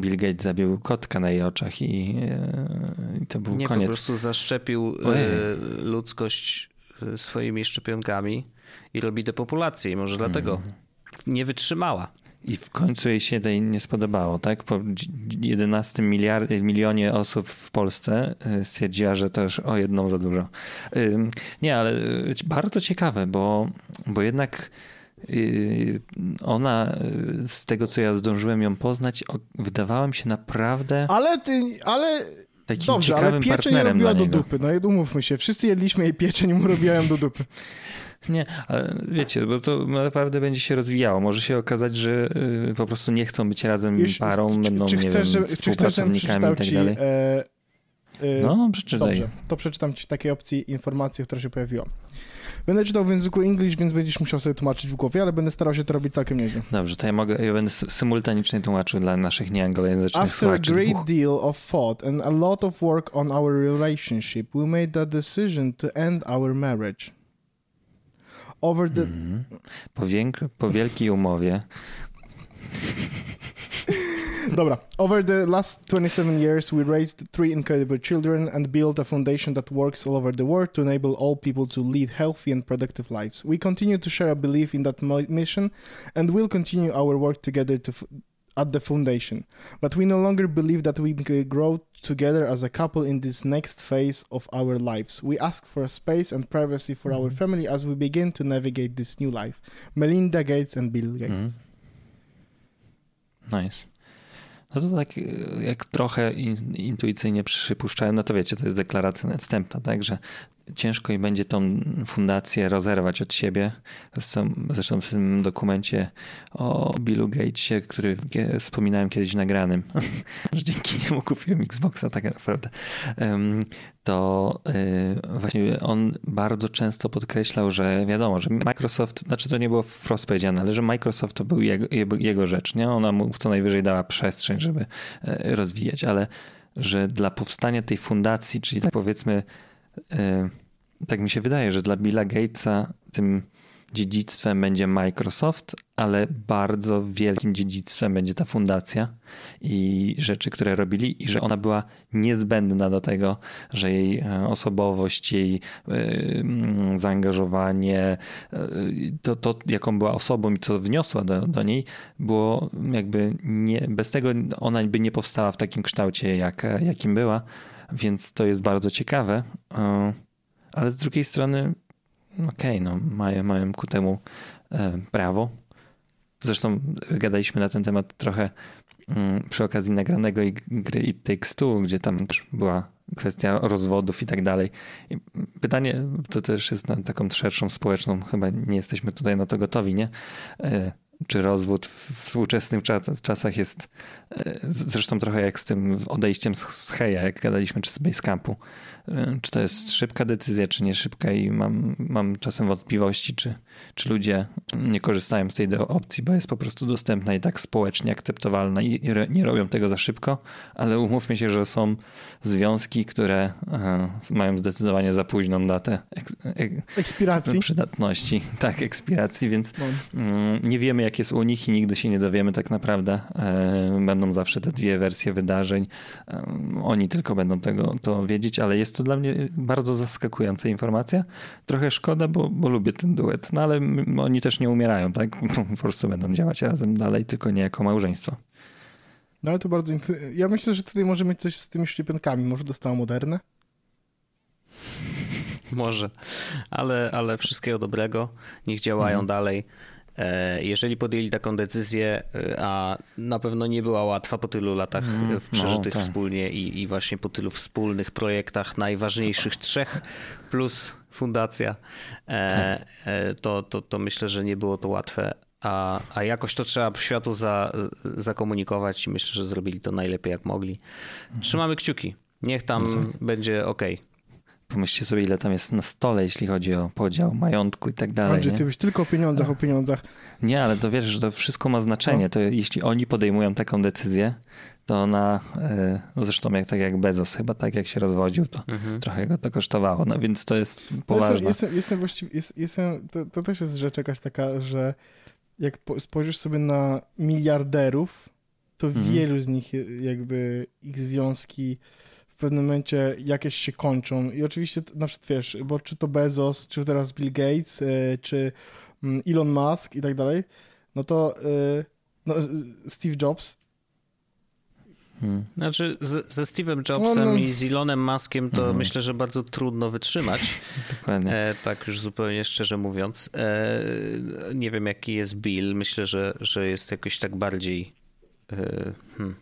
Bill Gates zabił kotka na jej oczach i, e, i to był nie, koniec. Nie, po prostu zaszczepił e, Ojej. ludzkość e, swoimi szczepionkami i robi depopulację i może dlatego mm. nie wytrzymała. I w końcu jej się tej nie spodobało, tak? Po 11 miliard, milionie osób w Polsce y, stwierdziła, że to już o jedną za dużo. Nie, ale y, bardzo ciekawe, bo, bo jednak y, ona, z tego co ja zdążyłem ją poznać, wydawała mi się naprawdę. Ale ty, ale. Takim Dobrze, ale pieczeń robiła do dupy. No umówmy się, wszyscy jedliśmy jej pieczeń i mu robiła ją do dupy. Nie, ale wiecie, bo to naprawdę będzie się rozwijało. Może się okazać, że y, po prostu nie chcą być razem Już, parą, czy, będą, czy nie chcesz, wiem, współpracownikami i tak dalej. E, e, no, przeczytaj. Dobrze, to przeczytam ci takiej opcji informacji, która się pojawiła. Będę czytał w języku English, więc będziesz musiał sobie tłumaczyć w głowie, ale będę starał się to robić całkiem nieźle. Dobrze, to ja mogę, ja będę symultanicznie tłumaczył dla naszych nieanglojęzycznych After słuchaczy. After a great deal of thought and a lot of work on our relationship, we made the decision to end our marriage. Over the... Mm. Po, wiek- po wielkiej umowie. Dobra. Over the last 27 years, we raised three incredible children and built a foundation that works all over the world to enable all people to lead healthy and productive lives. We continue to share a belief in that mission and will continue our work together to at the foundation. But we no longer believe that we can grow together as a couple in this next phase of our lives. We ask for space and privacy for mm-hmm. our family as we begin to navigate this new life. Melinda Gates and Bill Gates. Mm-hmm. Nice. No to tak jak trochę intuicyjnie przypuszczałem, no to wiecie, to jest deklaracja wstępna, tak, że ciężko i będzie tą fundację rozerwać od siebie. Zresztą, zresztą w tym dokumencie o Billu Gatesie, który wspominałem kiedyś nagranym, że dzięki niemu kupiłem Xboxa tak naprawdę, to y, właśnie on bardzo często podkreślał, że wiadomo, że Microsoft, znaczy to nie było wprost powiedziane, ale że Microsoft to był jego, jego rzecz, nie? Ona mu co najwyżej dała przestrzeń, żeby e, rozwijać, ale że dla powstania tej fundacji, czyli tak powiedzmy E, tak mi się wydaje, że dla Billa Gatesa tym dziedzictwem będzie Microsoft, ale bardzo wielkim dziedzictwem będzie ta fundacja i rzeczy, które robili, i że ona była niezbędna do tego, że jej e, osobowość, jej e, mm, zaangażowanie, to, to jaką była osobą i co wniosła do, do niej, było jakby nie, bez tego ona by nie powstała w takim kształcie, jak, jakim była. Więc to jest bardzo ciekawe. E, ale z drugiej strony, okej, okay, no, mają, mają ku temu e, prawo. Zresztą gadaliśmy na ten temat trochę mm, przy okazji nagranego gry It Takes Two, gdzie tam była kwestia rozwodów i tak dalej. Pytanie to też jest na taką szerszą społeczną, chyba nie jesteśmy tutaj na to gotowi, nie? E, czy rozwód w współczesnych czasach jest zresztą trochę jak z tym odejściem z Heja, jak gadaliśmy, czy z Basecampu. E, czy to jest szybka decyzja, czy nie szybka i mam, mam czasem wątpliwości, czy, czy ludzie nie korzystają z tej opcji, bo jest po prostu dostępna i tak społecznie akceptowalna i nie robią tego za szybko, ale umówmy się, że są związki, które e, mają zdecydowanie za późną datę ekspiracji. Przydatności, tak, ekspiracji, więc no. mm, nie wiemy jak jest u nich i nigdy się nie dowiemy tak naprawdę. E, będą zawsze te dwie wersje wydarzeń. Oni tylko będą tego to wiedzieć, ale jest to dla mnie bardzo zaskakująca informacja. Trochę szkoda, bo, bo lubię ten duet, no ale oni też nie umierają, tak? Po prostu będą działać razem dalej, tylko nie jako małżeństwo. No ale to bardzo. Ja myślę, że tutaj może mieć coś z tymi szczepionkami. Może dostała moderne? Może, ale, ale wszystkiego dobrego. Niech działają mhm. dalej. E, jeżeli podjęli taką decyzję, e, a na pewno nie była łatwa po tylu latach mm, przeżytych no, tak. wspólnie i, i właśnie po tylu wspólnych projektach, najważniejszych trzech plus fundacja, tak. to, to, to myślę, że nie było to łatwe. a, a jakoś to trzeba światu za, zakomunikować i myślę, że zrobili to najlepiej jak mogli. Trzymamy kciuki. Niech tam no tak. będzie ok. Pomyślcie sobie, ile tam jest na stole, jeśli chodzi o podział majątku i tak dalej. Andrzej, ty byś tylko o pieniądzach, o pieniądzach. Nie, ale to wiesz, że to wszystko ma znaczenie. No. To jeśli oni podejmują taką decyzję, to ona, e, no zresztą jak, tak jak Bezos chyba tak jak się rozwodził, to mhm. trochę go to kosztowało, no więc to jest poważne. Jestem, jestem, jestem właściwie, jest, jestem, to, to też jest rzecz jakaś taka, że jak spojrzysz sobie na miliarderów, to mhm. wielu z nich jakby ich związki pewnym momencie jakieś się kończą i oczywiście na przykład wiesz, bo czy to Bezos, czy teraz Bill Gates, e, czy mm, Elon Musk i tak dalej, no to e, no, Steve Jobs Hmm. Znaczy z, ze Steve'em Jobsem no, no. i z Elonem Muskiem to hmm. myślę, że bardzo trudno wytrzymać. Dokładnie. E, tak już zupełnie szczerze mówiąc. E, nie wiem jaki jest Bill. Myślę, że, że jest jakoś tak bardziej e, hmm,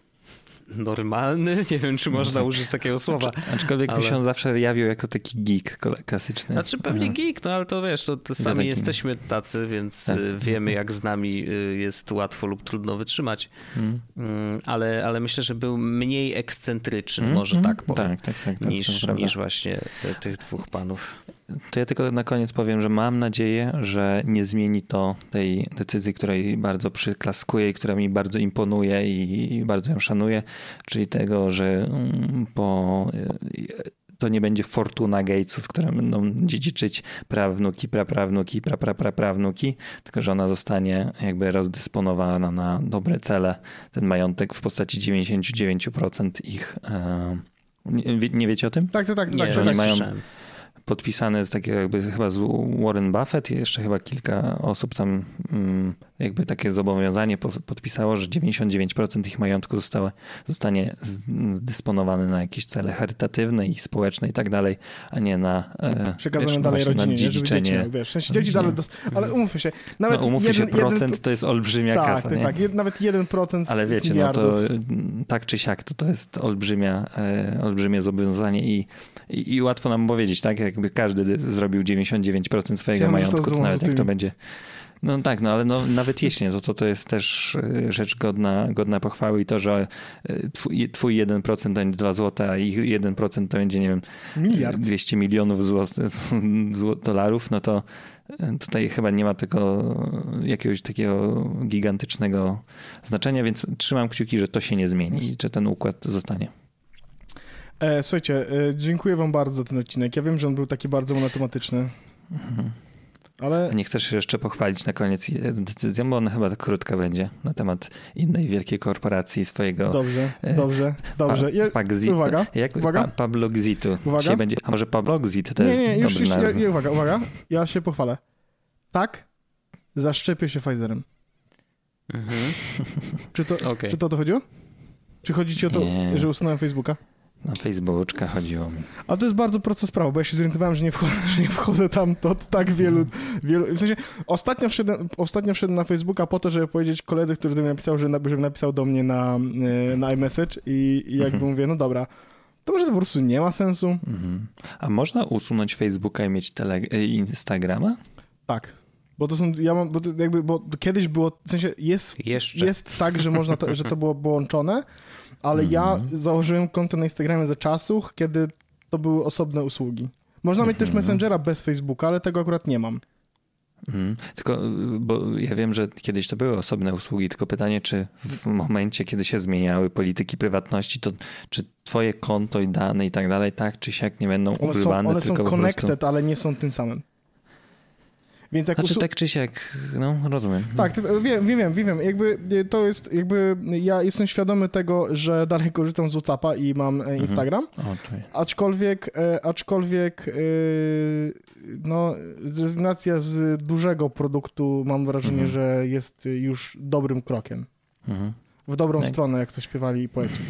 normalny. Nie wiem, czy można użyć takiego słowa. Aczkolwiek ale... się on zawsze jawił jako taki geek klasyczny. Znaczy pewnie no. geek, no ale to wiesz, to, to sami jesteśmy tacy, więc tak. Y, wiemy jak z nami y, jest łatwo lub trudno wytrzymać. Hmm. Mm, ale, ale myślę, że był mniej ekscentryczny, hmm. może tak powiem, tak, tak, tak, tak niż, niż właśnie tych dwóch panów. To ja tylko na koniec powiem, że mam nadzieję, że nie zmieni to tej decyzji, której bardzo przyklaskuję i która mi bardzo imponuje i bardzo ją szanuję, czyli tego, że mm, po to nie będzie fortuna Gatesów, które będą dziedziczyć prawnuki, praprawnuki, prapraprawnuki, tylko że ona zostanie jakby rozdysponowana na dobre cele. Ten majątek w postaci 99% ich. E, nie, nie wiecie o tym? Tak, tak, tak. Nie, tak, że oni mają, podpisane z takiego jakby chyba z Warren Buffett i jeszcze chyba kilka osób tam mm, jakby takie zobowiązanie podpisało, że 99% ich majątku zostało, zostanie zdysponowane na jakieś cele charytatywne i społeczne i tak dalej, a nie na e, przekazanie wiesz, dalej rodzinie, na dziedziczenie. Nie, wiesz, w sensie dzieci dalej dos- ale umówmy się, nawet no, umówmy jeden, się, procent jeden, to jest olbrzymia tak, kasa. Tak, nie? tak, nawet 1% Ale wiecie, no to tak czy siak, to, to jest olbrzymia, e, olbrzymie zobowiązanie i, i, i, łatwo nam powiedzieć, tak, jakby każdy zrobił 99% swojego ja majątku, to nawet jak to będzie no tak, no ale no, nawet jeśli, no to, to jest też e, rzecz godna, godna pochwały i to, że e, twój, twój 1% to będzie 2 zł, a ich 1% to będzie, nie wiem, Miliard. 200 milionów zł, zł, dolarów, no to tutaj chyba nie ma tego jakiegoś takiego gigantycznego znaczenia, więc trzymam kciuki, że to się nie zmieni i że ten układ zostanie. E, słuchajcie, dziękuję wam bardzo za ten odcinek. Ja wiem, że on był taki bardzo monotematyczny. Mhm. Ale... Nie chcesz jeszcze pochwalić na koniec decyzją, bo ona chyba krótka będzie na temat innej wielkiej korporacji swojego. Dobrze, e, dobrze, dobrze. Pa, Pagzi... Uwaga, jak, uwaga. Pa, Pablo Gzitu. Uwaga. będzie, a może Pablo Gzit to nie, jest nie, już, dobry już, ja, Uwaga, uwaga, ja się pochwalę. Tak, zaszczepię się Pfizerem. Mhm. Czy, to, okay. czy to o to chodziło? Czy chodzi ci o to, nie. że usunąłem Facebooka? Na Facebooka chodziło mi. Ale to jest bardzo prosta sprawa, bo ja się zorientowałem, że nie wchodzę, że nie wchodzę tam to tak wielu, wielu... W sensie ostatnio wszedłem, ostatnio wszedłem na Facebooka po to, żeby powiedzieć koledze, który do mnie napisał, że, żeby napisał do mnie na, e, na iMessage i, i jakby mhm. mówię, no dobra, to może to po prostu nie ma sensu. Mhm. A można usunąć Facebooka i mieć tele, e, Instagrama? Tak. Bo to są, ja mam, bo jakby, bo kiedyś było, w sensie jest, Jeszcze. jest tak, że można to, że to było połączone, ale mm ja mhm. założyłem konto na Instagramie za czasów, kiedy to były osobne usługi. Można mieć też mhm. Messengera bez Facebooka, ale tego akurat nie mam. Mhm. Tylko, bo ja wiem, że kiedyś to były osobne usługi, tylko pytanie, czy w momencie, kiedy się zmieniały polityki prywatności, to czy twoje konto i dane i tak dalej, tak czy siak nie będą one ukrywane? Są, one są connected, prostu... ale nie są tym samym. Więc jak znaczy usu... tak czy siak, no rozumiem. Tak, wiem, wiem, wiem, jakby to jest, jakby ja jestem świadomy tego, że dalej korzystam z WhatsAppa i mam e, mhm. Instagram, mhm. aczkolwiek, e, aczkolwiek e, no, rezygnacja z dużego produktu mam wrażenie, mhm. że jest już dobrym krokiem. Mhm. W dobrą stronę, jak to śpiewali poeci.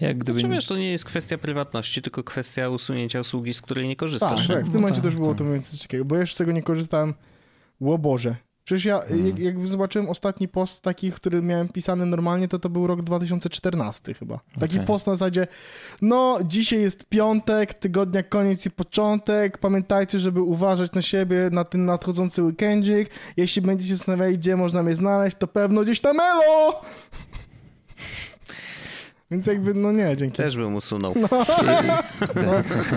Jak gdyby... Znaczy, wiesz, to nie jest kwestia prywatności, tylko kwestia usunięcia usługi, z której nie korzystasz. Tak, tak. w tym no momencie tak, też było tak. to mniej więcej ciekawe, bo ja jeszcze z tego nie korzystałem. Ło Boże. Przecież ja, hmm. jak, jak, zobaczyłem ostatni post taki, który miałem pisany normalnie, to to był rok 2014 chyba. Taki okay. post na zasadzie, no dzisiaj jest piątek, tygodnia koniec i początek, pamiętajcie, żeby uważać na siebie na ten nadchodzący weekendzik. Jeśli będziecie zastanawiali, gdzie można mnie znaleźć, to pewno gdzieś na Melo! Więc jakby, no nie, dzięki. Też bym usunął. No, no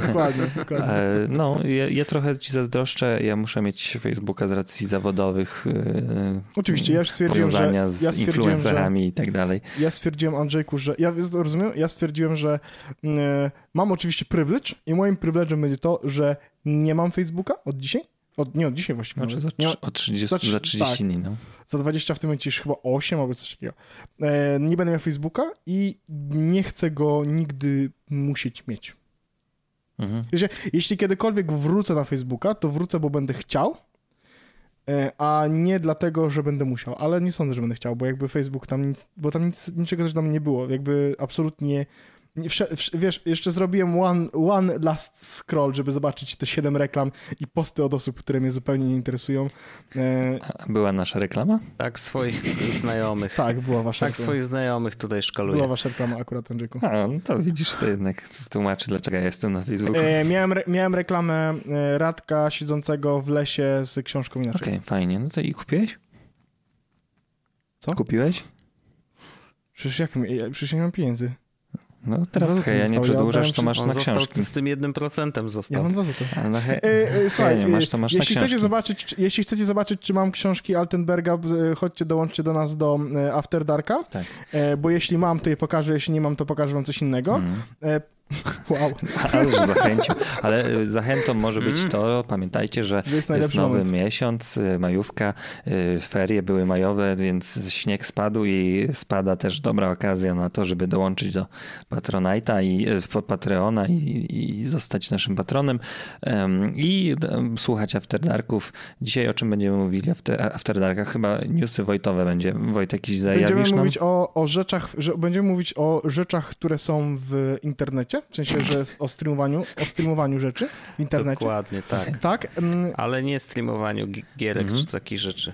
dokładnie, dokładnie. E, no, ja, ja, trochę ci zazdroszczę. Ja muszę mieć Facebooka z racji zawodowych. E, Oczywiście, ja już stwierdziłem, że... z ja influencerami że, i tak dalej. Ja stwierdziłem, Andrzejku, że... Ja rozumiem, ja stwierdziłem, że e, mam oczywiście privilege i moim privilege'em będzie to, że nie mam Facebooka od dzisiaj. Od, nie od dzisiaj właściwie. Znaczy za, nie, od 30, za, za 30 tak, dni, no. Za 20 w tym momencie już chyba 8 albo coś takiego. E, nie będę miał Facebooka i nie chcę go nigdy musieć mieć. Mhm. Jeśli, jeśli kiedykolwiek wrócę na Facebooka, to wrócę, bo będę chciał, e, a nie dlatego, że będę musiał. Ale nie sądzę, że będę chciał, bo jakby Facebook tam nic, bo tam nic, niczego też tam nie było. Jakby absolutnie wiesz, jeszcze zrobiłem one, one last scroll, żeby zobaczyć te siedem reklam i posty od osób, które mnie zupełnie nie interesują. E, była nasza reklama? Tak, swoich znajomych. Tak, była wasza Tak, reklama. swoich znajomych tutaj szkaluję. Była wasza reklama akurat, Andrzejku. A, no to widzisz, to jednak tłumaczy, dlaczego ja jestem na Facebooku. E, miałem, re, miałem reklamę e, Radka siedzącego w lesie z książką inaczej. Okej, okay, fajnie. No to i kupiłeś? Co? Kupiłeś? Przecież jak, przecież nie mam pieniędzy. No teraz no, heja nie przedłużasz, to masz na książki. z tym jednym procentem został. Ja mam dwa złote. No he... e, e, słuchaj, nie masz, to masz jeśli, chcecie zobaczyć, czy, jeśli chcecie zobaczyć, czy mam książki Altenberga, e, chodźcie, dołączcie do nas do e, After Darka, tak. bo jeśli mam, to je pokażę, jeśli nie mam, to pokażę wam coś innego. Mm. Wow. Ale już zachęcił. Ale y, zachętą może być mm. to, pamiętajcie, że jest, jest nowy moment. miesiąc, y, majówka, y, ferie były majowe, więc śnieg spadł i spada też dobra okazja na to, żeby dołączyć do Patronite'a i Patreona i, i zostać naszym patronem i słuchać Afterdarków. Dzisiaj o czym będziemy mówili after, Afterdarkach? Chyba newsy Wojtowe będzie. Wojtek jakiś zajawisz Będziemy mówić o, o rzeczach, że, będziemy mówić o rzeczach, które są w internecie w sensie, że o streamowaniu, o streamowaniu rzeczy w internecie. Dokładnie, tak. Tak. Ale nie streamowaniu gierek mhm. czy takich rzeczy.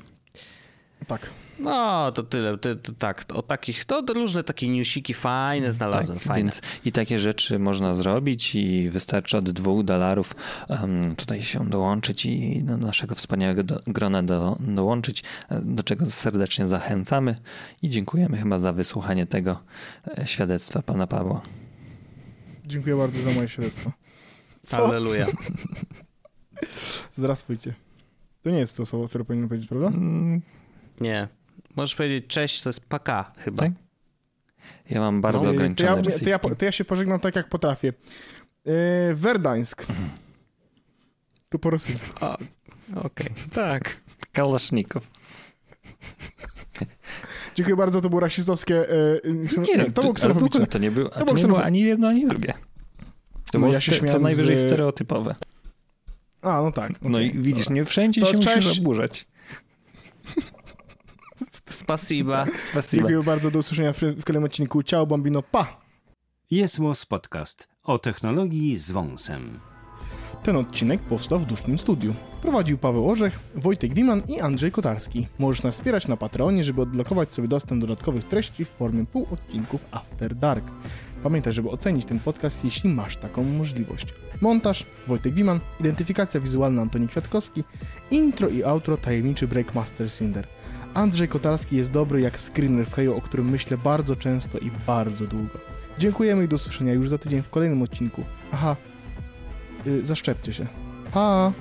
Tak. No, to tyle. To, to, tak, o takich, to różne takie newsiki fajne mm, znalazłem. Tak, fajne. Więc i takie rzeczy można zrobić i wystarczy od dwóch dolarów um, tutaj się dołączyć i do naszego wspaniałego do, grona do, dołączyć, do czego serdecznie zachęcamy i dziękujemy chyba za wysłuchanie tego e, świadectwa pana Pawła. Dziękuję bardzo za moje świadectwo. Co? Aleluja. Zdrastwujcie. To nie jest to słowo, które powinien powiedzieć, prawda? Mm, nie. Możesz powiedzieć cześć, to jest paka chyba. Tak? Ja mam bardzo no, ograniczone to ja, to, ja, to ja się pożegnam tak, jak potrafię. Yy, Werdańsk. To po rosyjsku. Okej, okay. tak. Kalasznikow. Dziękuję bardzo, to było rasistowskie. E, nie, to, to było ksenofobiczne. To nie, było, to, to nie było ani jedno, ani drugie. To no było ja się co najwyżej z... stereotypowe. A, no tak. Okay, no i widzisz, dobra. nie wszędzie to się cześć. musisz oburzać. Spasiba. Spasiba. Dziękuję bardzo, do usłyszenia w, w kolejnym odcinku. Ciao, Bambino, pa! Jest Podcast o technologii z wąsem. Ten odcinek powstał w dusznym studiu. Prowadził Paweł Orzech, Wojtek Wiman i Andrzej Kotarski. Możesz nas wspierać na Patreonie, żeby odblokować sobie dostęp do dodatkowych treści w formie półodcinków After Dark. Pamiętaj, żeby ocenić ten podcast, jeśli masz taką możliwość. Montaż Wojtek Wiman, identyfikacja wizualna Antoni Kwiatkowski, intro i outro tajemniczy Breakmaster Cinder. Andrzej Kotarski jest dobry jak screener w Heju, o którym myślę bardzo często i bardzo długo. Dziękujemy i do usłyszenia już za tydzień w kolejnym odcinku. Aha, Y, zaszczepcie się. Pa!